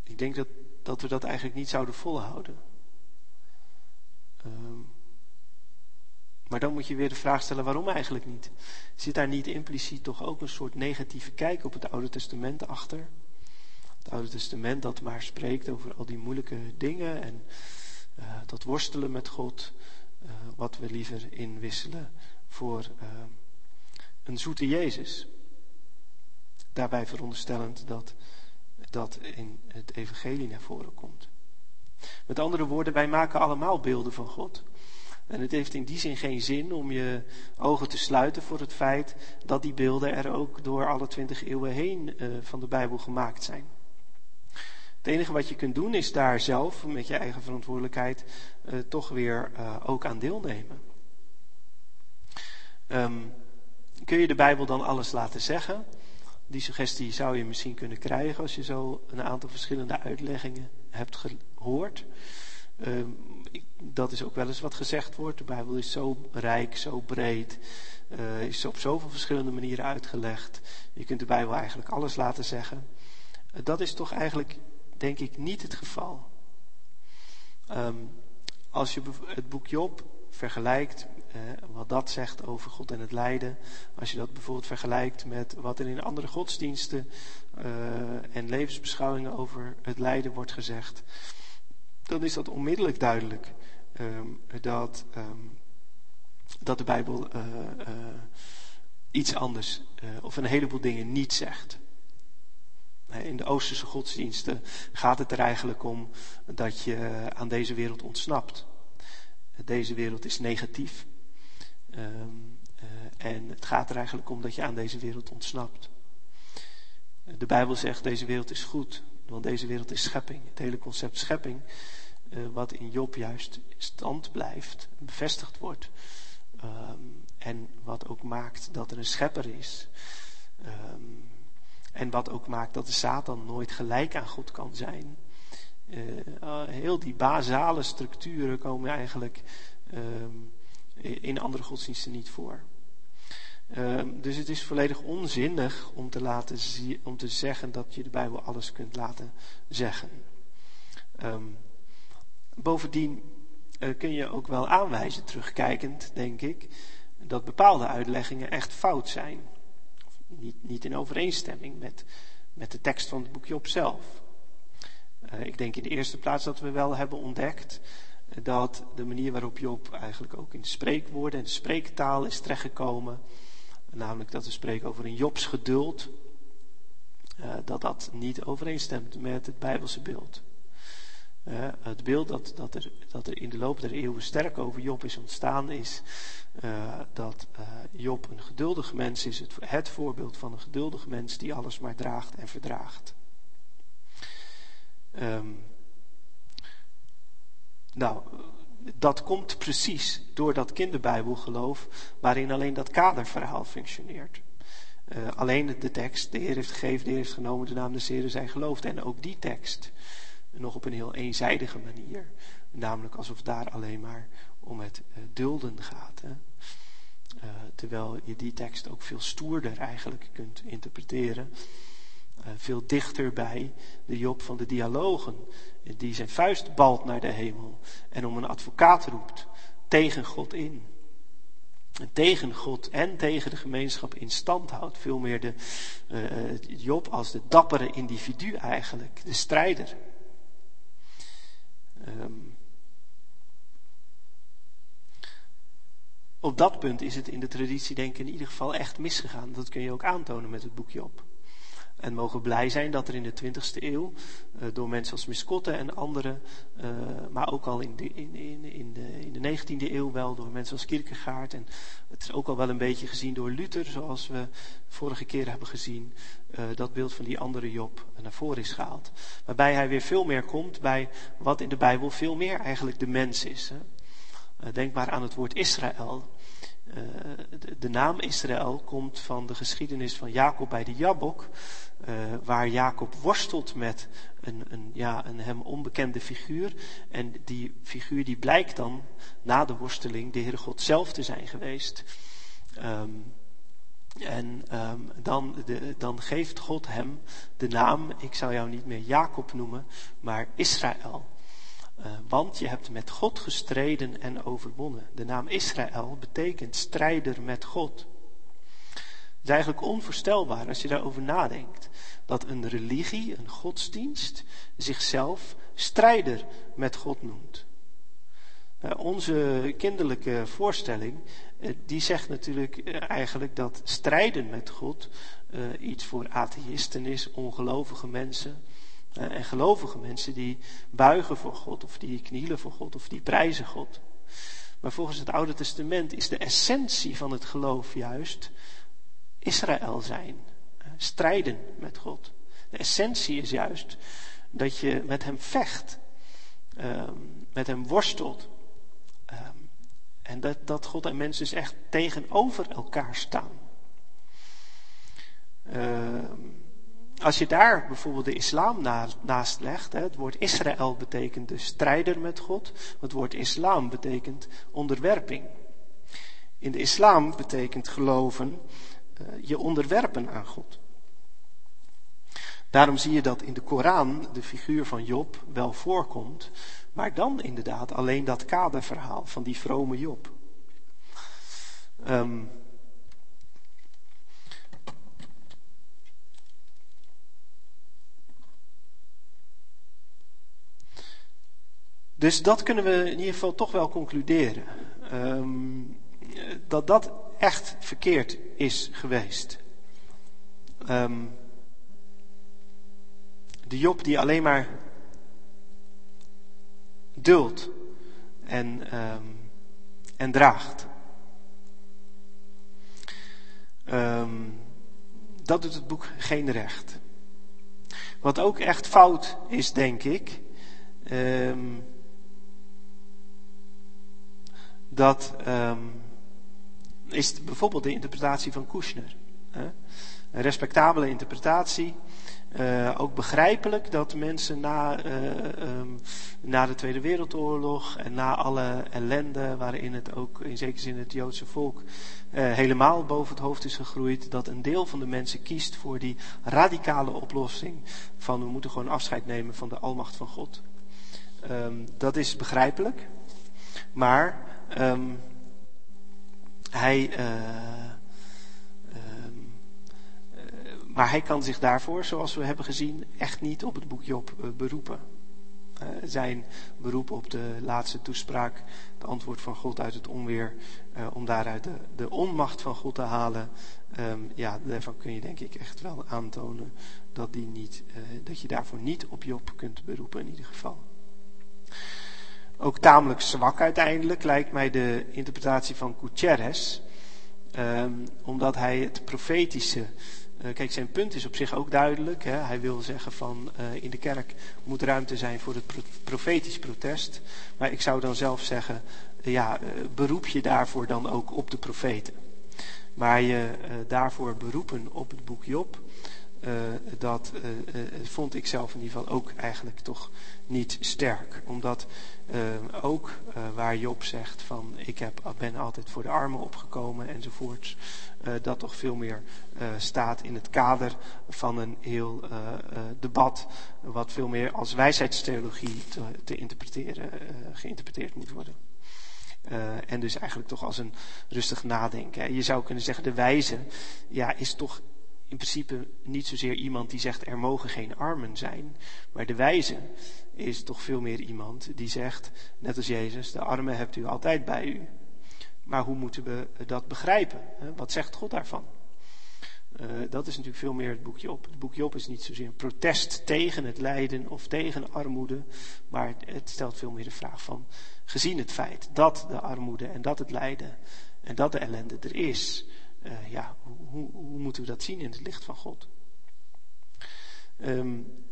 Ik denk dat, dat we dat eigenlijk niet zouden volhouden. Um, maar dan moet je weer de vraag stellen waarom eigenlijk niet. Zit daar niet impliciet toch ook een soort negatieve kijk op het Oude Testament achter? het Oude Testament dat maar spreekt over al die moeilijke dingen en uh, dat worstelen met God, uh, wat we liever inwisselen voor uh, een zoete Jezus. Daarbij veronderstellend dat dat in het evangelie naar voren komt. Met andere woorden, wij maken allemaal beelden van God. En het heeft in die zin geen zin om je ogen te sluiten voor het feit dat die beelden er ook door alle twintig eeuwen heen uh, van de Bijbel gemaakt zijn. Het enige wat je kunt doen is daar zelf met je eigen verantwoordelijkheid uh, toch weer uh, ook aan deelnemen. Um, kun je de Bijbel dan alles laten zeggen? Die suggestie zou je misschien kunnen krijgen als je zo een aantal verschillende uitleggingen hebt gehoord. Um, dat is ook wel eens wat gezegd wordt. De Bijbel is zo rijk, zo breed, uh, is op zoveel verschillende manieren uitgelegd. Je kunt de Bijbel eigenlijk alles laten zeggen. dat is toch eigenlijk denk ik niet het geval. Um, als je het boek Job vergelijkt, eh, wat dat zegt over God en het lijden, als je dat bijvoorbeeld vergelijkt met wat er in andere godsdiensten en levensbeschouwingen over het lijden wordt gezegd, dan is dat onmiddellijk duidelijk um, dat, um, dat de Bijbel uh, iets anders of een heleboel dingen niet zegt. In de Oosterse godsdiensten gaat het er eigenlijk om dat je aan deze wereld ontsnapt. Deze wereld is negatief. Uh, en het gaat er eigenlijk om dat je aan deze wereld ontsnapt. De Bijbel zegt deze wereld is goed, want deze wereld is schepping. Het hele concept schepping, uh, wat in Job juist stand blijft, bevestigd wordt. Um, en wat ook maakt dat er een schepper is. Um, en wat ook maakt dat de Satan nooit gelijk aan God kan zijn. Uh, heel die basale structuren komen eigenlijk uh, in andere godsdiensten niet voor. Ehm, dus het is volledig onzinnig om te, laten om te zeggen dat je de Bijbel alles kunt laten zeggen. Ehm, bovendien uh, kun je ook wel aanwijzen, terugkijkend denk ik, dat bepaalde uitleggingen echt fout zijn. Niet, niet in overeenstemming met, met de tekst van het boekje op zelf. Uh, ik denk in de eerste plaats dat we wel hebben ontdekt dat de manier waarop Job eigenlijk ook in de spreekwoorden en spreektaal is terechtgekomen, namelijk dat we spreken over een Jobs geduld, dat dat niet overeenstemt met het Bijbelse beeld. Het beeld dat, dat, er, dat er in de loop der eeuwen sterk over Job is ontstaan, is uh, dat Job een geduldig mens is, het, het voorbeeld van een geduldig mens die alles maar draagt en verdraagt. Um, nou, dat komt precies door dat kinderbijbelgeloof waarin alleen dat kaderverhaal functioneert. Uh, alleen de tekst, de Heer heeft gegeven, de Heer heeft genomen, de naam des Heeren zijn geloofd. En ook die tekst, nog op een heel eenzijdige manier. Namelijk alsof daar alleen maar om het uh, dulden gaat. Hè? Uh, terwijl je die tekst ook veel stoerder eigenlijk kunt interpreteren. veel dichter bij de Job van de dialogen die zijn vuist balt naar de hemel en om een advocaat roept tegen God in. En tegen God en tegen de gemeenschap in stand houdt. Veel meer de Job als de dappere individu eigenlijk, de strijder. Um, op dat punt is het in de traditie denk ik in ieder geval echt misgegaan. Dat kun je ook aantonen met het boek Job. En mogen blij zijn dat er in de 20e eeuw uh, door mensen als Miskotte en anderen, uh, maar ook al in de, in, in, in, de, in de 19e eeuw wel door mensen als Kierkegaard. En het is ook al wel een beetje gezien door Luther, zoals we vorige keer hebben gezien, uh, dat beeld van die andere Job naar voren is gehaald. Waarbij hij weer veel meer komt bij wat in de Bijbel veel meer eigenlijk de mens is. Hè. denk maar aan het woord Israël. De, de, naam Israël komt van de geschiedenis van Jacob bij de Jabok, waar Jacob worstelt met een, een, ja, een hem onbekende figuur. En die figuur die blijkt dan na de worsteling de Heere God zelf te zijn geweest. Um, en um, dan, de, dan geeft God hem de naam, ik zou jou niet meer Jacob noemen, maar Israël. Uh, want je hebt met God gestreden en overwonnen. De naam Israël betekent strijder met God. Het is eigenlijk onvoorstelbaar als je daarover nadenkt. Dat een religie, een godsdienst, zichzelf strijder met God noemt. Uh, onze kinderlijke voorstelling, die zegt natuurlijk uh, eigenlijk dat strijden met God iets voor atheïsten is, ongelovige mensen. en gelovige mensen die buigen voor God, of die knielen voor God, of die prijzen God. Maar volgens het Oude Testament is de essentie van het geloof juist Israël zijn. Strijden met God. De essentie is juist dat je met hem vecht. Um, met hem worstelt. En dat, dat God en mens dus echt tegenover elkaar staan. Um, als je daar bijvoorbeeld de islam na, naast legt, hè, het woord Israël betekent dus strijder met God, het woord islam betekent onderwerping. In de islam betekent geloven uh, je onderwerpen aan God. Daarom zie je dat in de Koran de figuur van Job wel voorkomt, maar dan inderdaad alleen dat kaderverhaal van die vrome Job. Um, dus dat kunnen we in ieder geval toch wel concluderen. Um, dat dat echt verkeerd is geweest. Um, de Job die alleen maar duldt en, um, en draagt. Um, dat doet het boek geen recht. Wat ook echt fout is, denk ik, um, dat is bijvoorbeeld de interpretatie van Kushner. Een respectabele interpretatie. Uh, ook begrijpelijk dat mensen na, uh, um, na de Tweede Wereldoorlog en na alle ellende waarin het ook in zekere zin het Joodse volk uh, helemaal boven het hoofd is gegroeid, dat een deel van de mensen kiest voor die radicale oplossing van we moeten gewoon afscheid nemen van de almacht van God. Um, dat is begrijpelijk, maar um, hij maar hij kan zich daarvoor, zoals we hebben gezien, echt niet op het boek Job eh, beroepen. Uh, zijn beroep op de laatste toespraak, het antwoord van God uit het onweer, uh, om daaruit de, de, onmacht van God te halen. Um, ja, daarvan kun je denk ik echt wel aantonen dat, die niet, dat je daarvoor niet op Job kunt beroepen in ieder geval. Ook tamelijk zwak uiteindelijk lijkt mij de interpretatie van Gutierrez, um, omdat hij het profetische kijk, zijn punt is op zich ook duidelijk. Hè. Hij wil zeggen van uh, in de kerk moet ruimte zijn voor het pro profetisch protest. Maar ik zou dan zelf zeggen, uh, ja, beroep je daarvoor dan ook op de profeten. Maar je daarvoor beroepen op het boek Job, dat vond ik zelf in ieder geval ook eigenlijk toch niet sterk. Omdat ook waar Job zegt van ik heb, ben altijd voor de armen opgekomen enzovoorts dat toch veel meer uh, staat in het kader van een heel uh, debat, wat veel meer als wijsheidstheologie te, te interpreteren, geïnterpreteerd moet worden. en dus eigenlijk toch als een rustig nadenken. Je zou kunnen zeggen, de wijze ja, is toch in principe niet zozeer iemand die zegt er mogen geen armen zijn. Maar de wijze is toch veel meer iemand die zegt, net als Jezus, de armen hebt u altijd bij u. Maar hoe moeten we dat begrijpen? Wat zegt God daarvan? Uh, dat is natuurlijk veel meer het boek Job. Het boek Job is niet zozeer een protest tegen het lijden of tegen armoede, maar het stelt veel meer de vraag van, gezien het feit dat de armoede en dat het lijden en dat de ellende er is, uh, ja, hoe, hoe, moeten we dat zien in het licht van God? Um,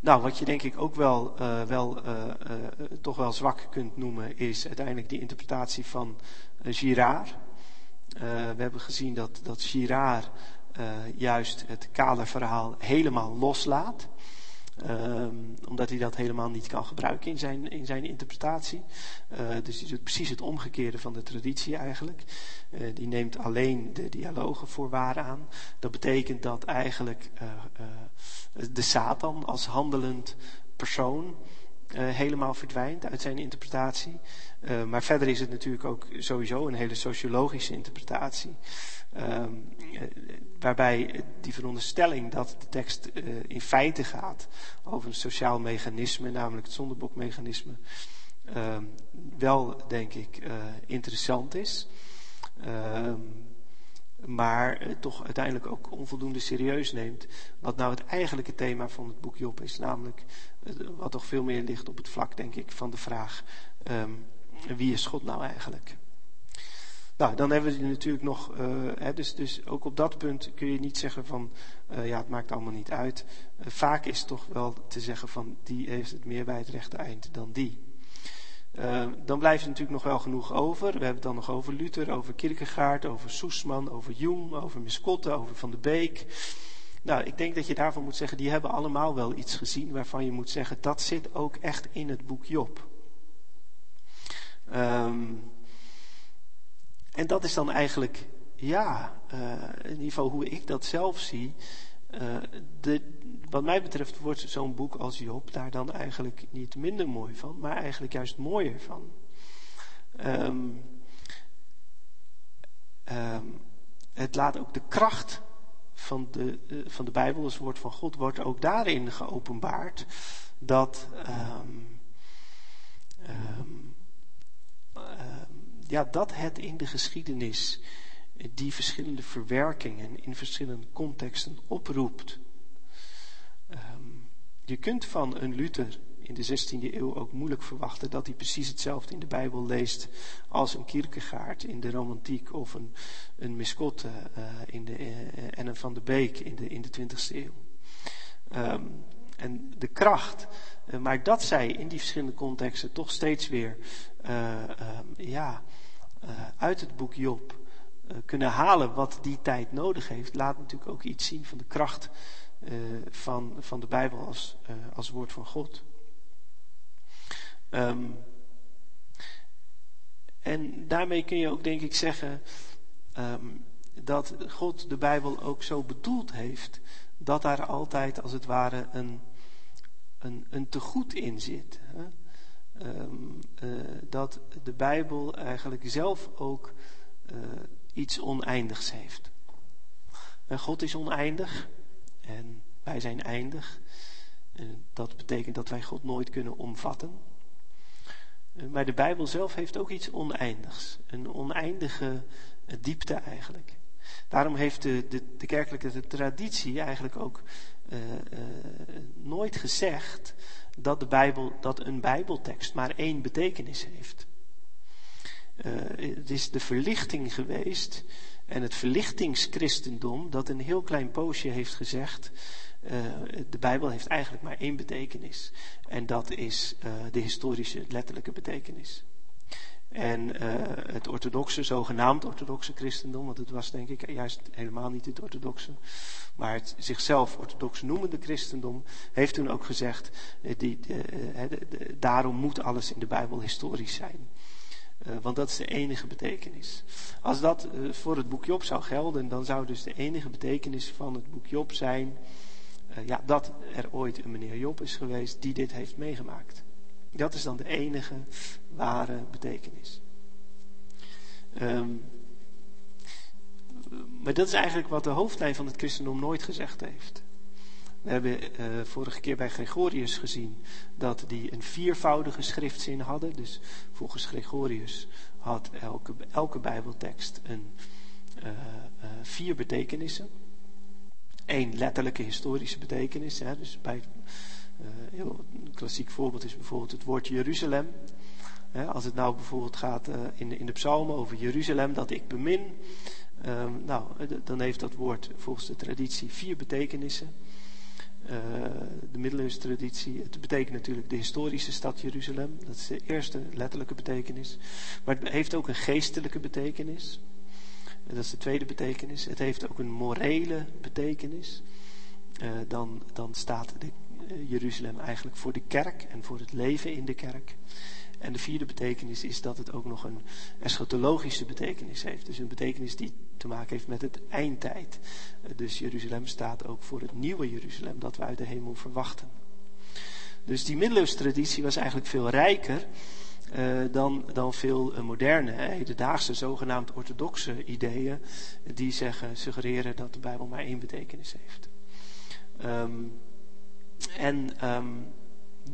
nou, wat je denk ik ook wel, uh, wel uh, uh, toch wel zwak kunt noemen, is uiteindelijk die interpretatie van Girard. we hebben gezien dat, dat Girard juist het kaderverhaal helemaal loslaat. Um, omdat hij dat helemaal niet kan gebruiken in zijn, in zijn interpretatie. Dus hij doet precies het omgekeerde van de traditie eigenlijk. Die neemt alleen de dialogen voor waar aan. Dat betekent dat eigenlijk de Satan als handelend persoon helemaal verdwijnt uit zijn interpretatie. maar verder is het natuurlijk ook sowieso een hele sociologische interpretatie. Um, waarbij die veronderstelling dat de tekst in feite gaat over een sociaal mechanisme, namelijk het zondebokmechanisme, uh, wel denk ik interessant is. Ehm, maar toch uiteindelijk ook onvoldoende serieus neemt. Wat nou het eigenlijke thema van het boek Job is. Namelijk wat toch veel meer ligt op het vlak, denk ik, van de vraag: um, wie is God nou eigenlijk? Nou, dan hebben we natuurlijk nog, uh, hè, dus, dus ook op dat punt kun je niet zeggen van, ja, het maakt allemaal niet uit. Vaak is toch wel te zeggen van, die heeft het meer bij het rechte eind dan die. Dan blijft er natuurlijk nog wel genoeg over. We hebben het dan nog over Luther, over Kierkegaard, over Soesman, over Jung, over Miskotte, over Van de Beek. Nou, ik denk dat je daarvan moet zeggen, die hebben allemaal wel iets gezien waarvan je moet zeggen, dat zit ook echt in het boek Job. Um, en dat is dan eigenlijk, ja, uh, in ieder geval hoe ik dat zelf zie. Uh, de, wat mij betreft wordt zo'n boek als Job daar dan eigenlijk niet minder mooi van, maar eigenlijk juist mooier van. Um, um, het laat ook de kracht van de, uh, van de Bijbel, het woord van God, wordt ook daarin geopenbaard dat. Um, ja, dat het in de geschiedenis die verschillende verwerkingen in verschillende contexten oproept. Je kunt van een Luther in de 16e eeuw ook moeilijk verwachten dat hij precies hetzelfde in de Bijbel leest als een Kierkegaard in de romantiek of een, een Miscotte uh, in de, uh, en een Van de Beek in de, in de 20e eeuw. Um, en de kracht, uh, maar dat zij in die verschillende contexten toch steeds weer ja, uh, uit het boek Job kunnen halen wat die tijd nodig heeft, laat natuurlijk ook iets zien van de kracht van, van de Bijbel als, als woord van God. Um, en daarmee kun je ook denk ik zeggen um, dat God de Bijbel ook zo bedoeld heeft dat daar altijd als het ware een, een, een tegoed in zit. Hè? Um, uh, dat de Bijbel eigenlijk zelf ook iets oneindigs heeft. God is oneindig en wij zijn eindig. En dat betekent dat wij God nooit kunnen omvatten. Maar de Bijbel zelf heeft ook iets oneindigs. Een oneindige diepte eigenlijk. Daarom heeft de, de, de kerkelijke traditie eigenlijk ook nooit gezegd dat, de Bijbel, dat een Bijbeltekst maar één betekenis heeft. Het is de verlichting geweest en het verlichtingschristendom dat een heel klein poosje heeft gezegd uh, de Bijbel heeft eigenlijk maar één betekenis. En dat is uh, de historische, letterlijke betekenis. En uh, het orthodoxe, zogenaamd orthodoxe christendom, want het was denk ik juist helemaal niet het orthodoxe, maar het zichzelf orthodox noemende christendom, heeft toen ook gezegd, die, daarom moet alles in de Bijbel historisch zijn. Uh, want dat is de enige betekenis. Als dat uh, voor het boek Job zou gelden, dan zou dus de enige betekenis van het boek Job zijn uh, ja, dat er ooit een meneer Job is geweest die dit heeft meegemaakt. Dat is dan de enige ware betekenis. Um, maar dat is eigenlijk wat de hoofdlijn van het christendom nooit gezegd heeft. We hebben uh, vorige keer bij Gregorius gezien dat die een viervoudige schriftzin hadden. Dus volgens Gregorius had elke, elke Bijbeltekst een, uh, uh, vier betekenissen. Eén letterlijke historische betekenis. Hè, dus bij, uh, een klassiek voorbeeld is bijvoorbeeld het woord Jeruzalem. Hè, als het nou bijvoorbeeld gaat in, de, in de psalmen over Jeruzalem, dat ik bemin. Um, nou, dan heeft dat woord volgens de traditie vier betekenissen. Uh, de middeleeuwse traditie. Het betekent natuurlijk de historische stad Jeruzalem. Dat is de eerste letterlijke betekenis. Maar het heeft ook een geestelijke betekenis. Dat is de tweede betekenis. Het heeft ook een morele betekenis. Uh, dan, dan staat de, uh, Jeruzalem eigenlijk voor de kerk en voor het leven in de kerk. En de vierde betekenis is dat het ook nog een eschatologische betekenis heeft. Dus een betekenis die te maken heeft met het eindtijd. Dus Jeruzalem staat ook voor het nieuwe Jeruzalem dat we uit de hemel verwachten. Dus die middeleeuwse traditie was eigenlijk veel rijker uh, dan, dan veel uh, moderne, hedendaagse, zogenaamd orthodoxe ideeën, die zeggen, suggereren dat de Bijbel maar één betekenis heeft. Um, en um,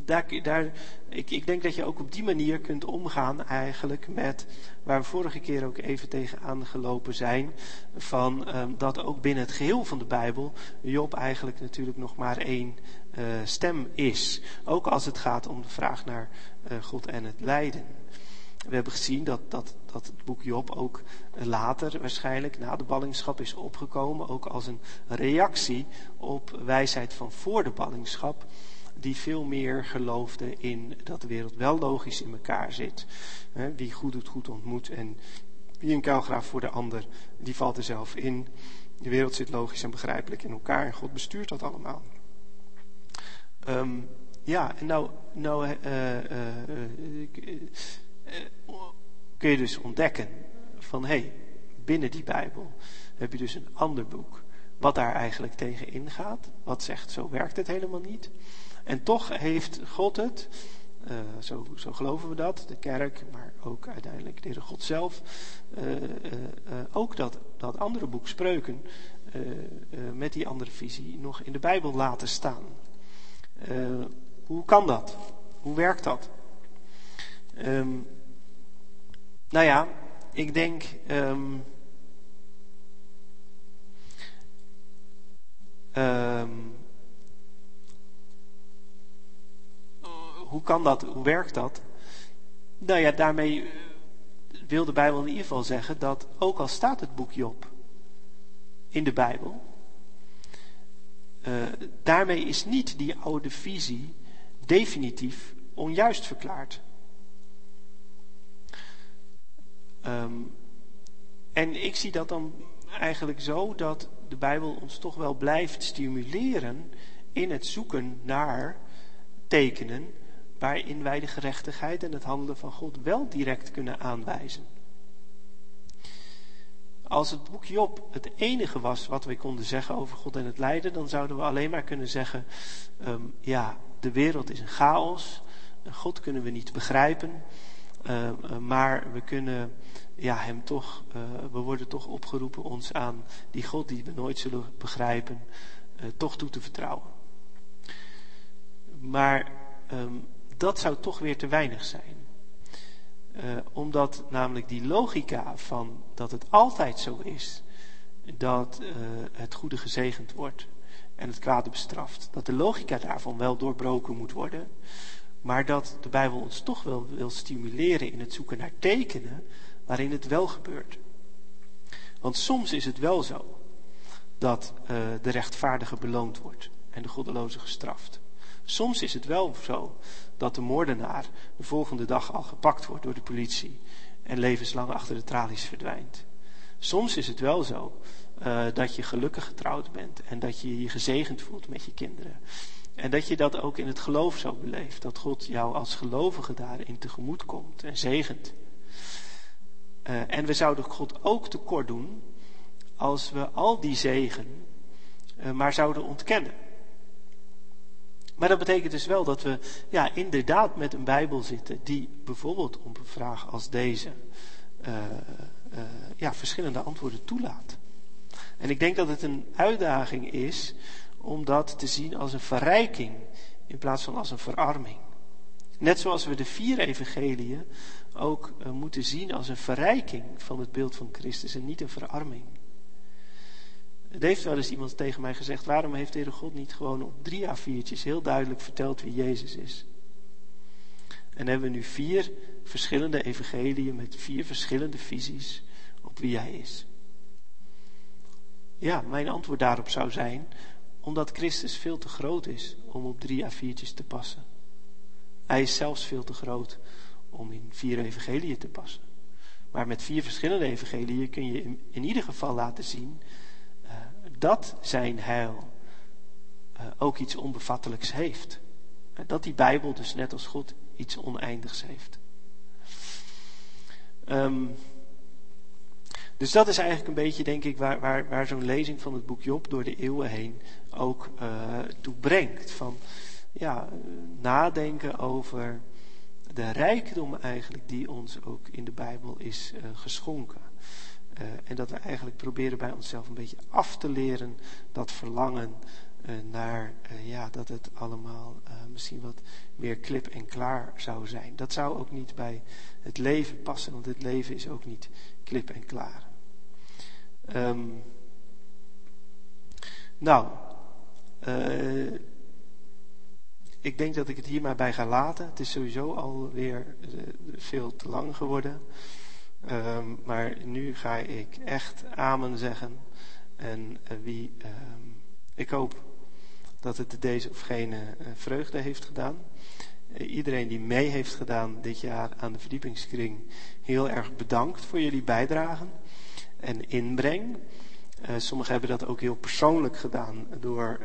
daar, ik, ik, denk dat je ook op die manier kunt omgaan eigenlijk met waar we vorige keer ook even tegen aangelopen zijn. Van um, dat ook binnen het geheel van de Bijbel Job eigenlijk natuurlijk nog maar één uh, stem is. Ook als het gaat om de vraag naar uh, God en het lijden. We hebben gezien dat, dat, dat het boek Job ook later waarschijnlijk na de ballingschap is opgekomen. Ook als een reactie op wijsheid van voor de ballingschap die veel meer geloofde in dat de wereld wel logisch in elkaar zit. Wie goed doet, goed ontmoet. En wie een kuilgraaf voor de ander, die valt er zelf in. De wereld zit logisch en begrijpelijk in elkaar en God bestuurt dat allemaal. Um, ja, en nou, nou uh, uh, uh, kun je dus ontdekken van hé, hey, binnen die Bijbel heb je dus een ander boek. Wat daar eigenlijk tegen ingaat. Wat zegt, zo werkt het helemaal niet. En toch heeft God het, uh, zo, zo, geloven we dat, de kerk, maar ook uiteindelijk de God zelf, uh, uh, ook dat, dat andere boek Spreuken met die andere visie nog in de Bijbel laten staan. hoe kan dat? Hoe werkt dat? Um, nou ja, ik denk. Um, hoe kan dat? Hoe werkt dat? Nou ja, daarmee eh, wil de Bijbel in ieder geval zeggen dat ook al staat het boek Job in de Bijbel, uh, daarmee is niet die oude visie definitief onjuist verklaard. Um, En ik zie dat dan eigenlijk zo dat de Bijbel ons toch wel blijft stimuleren in het zoeken naar tekenen waarin wij de gerechtigheid en het handelen van God wel direct kunnen aanwijzen. Als het boek Job het enige was wat we konden zeggen over God en het lijden, dan zouden we alleen maar kunnen zeggen: ehm, ja, de wereld is een chaos, God kunnen we niet begrijpen, ehm, maar we kunnen ja, hem toch, uh, we worden toch opgeroepen ons aan die God die we nooit zullen begrijpen, uh, toch toe te vertrouwen. Maar um, dat zou toch weer te weinig zijn. Uh, omdat namelijk die logica van dat het altijd zo is dat het goede gezegend wordt en het kwade bestraft, dat de logica daarvan wel doorbroken moet worden, maar dat de Bijbel ons toch wel wil stimuleren in het zoeken naar tekenen waarin het wel gebeurt. Want soms is het wel zo dat uh, de rechtvaardige beloond wordt en de goddeloze gestraft. Soms is het wel zo dat de moordenaar de volgende dag al gepakt wordt door de politie en levenslang achter de tralies verdwijnt. Soms is het wel zo uh, dat je gelukkig getrouwd bent en dat je je gezegend voelt met je kinderen. En dat je dat ook in het geloof zo beleeft. Dat God jou als gelovige daarin tegemoet komt en zegent. Uh, en we zouden God ook tekort doen als we al die zegen uh, maar zouden ontkennen. Maar dat betekent dus wel dat we ja, inderdaad met een Bijbel zitten die bijvoorbeeld op een vraag als deze uh, ja, verschillende antwoorden toelaat. En ik denk dat het een uitdaging is om dat te zien als een verrijking in plaats van als een verarming. Net zoals we de vier evangeliën ook uh, moeten zien als een verrijking van het beeld van Christus en niet een verarming. Er heeft wel eens iemand tegen mij gezegd: waarom heeft de God niet gewoon op drie A4'tjes heel duidelijk verteld wie Jezus is? En hebben we nu vier verschillende evangeliën met vier verschillende visies op wie Hij is. Ja, mijn antwoord daarop zou zijn: omdat Christus veel te groot is om op drie A4'tjes te passen. Hij is zelfs veel te groot om in vier evangeliën te passen. Maar met vier verschillende evangeliën kun je in, ieder geval laten zien dat zijn heil uh, ook iets onbevattelijks heeft. Uh, dat die Bijbel dus net als God iets oneindigs heeft. Um, dus dat is eigenlijk een beetje, denk ik, waar, waar, waar zo'n lezing van het boek Job door de eeuwen heen ook toe brengt. Van ja, nadenken over de rijkdom eigenlijk die ons ook in de Bijbel is uh, geschonken. Uh, en dat we eigenlijk proberen bij onszelf een beetje af te leren dat verlangen uh, naar ja, dat het allemaal misschien wat meer klip en klaar zou zijn. Dat zou ook niet bij het leven passen, want het leven is ook niet klip en klaar. Um, nou, ik denk dat ik het hier maar bij ga laten. Het is sowieso alweer veel te lang geworden. Um, maar nu ga ik echt amen zeggen. En uh, wie, um, ik hoop dat het deze of gene uh, vreugde heeft gedaan. iedereen die mee heeft gedaan dit jaar aan de verdiepingskring, heel erg bedankt voor jullie bijdragen en inbreng. Uh, sommigen hebben dat ook heel persoonlijk gedaan door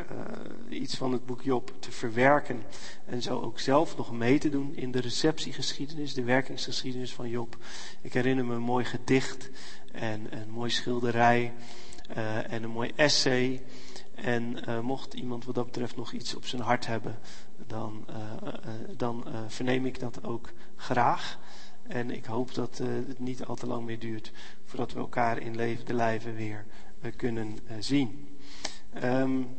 uh, iets van het boek Job te verwerken en zo ook zelf nog mee te doen in de receptiegeschiedenis, de werkingsgeschiedenis van Job. Ik herinner me een mooi gedicht en een mooi schilderij uh, en een mooi essay. En mocht iemand wat dat betreft nog iets op zijn hart hebben, dan, dan verneem ik dat ook graag. En ik hoop dat het niet al te lang meer duurt voordat we elkaar in levende lijven weer we kunnen uh, zien. Um,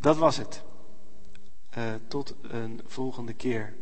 dat was het. Uh, tot een volgende keer.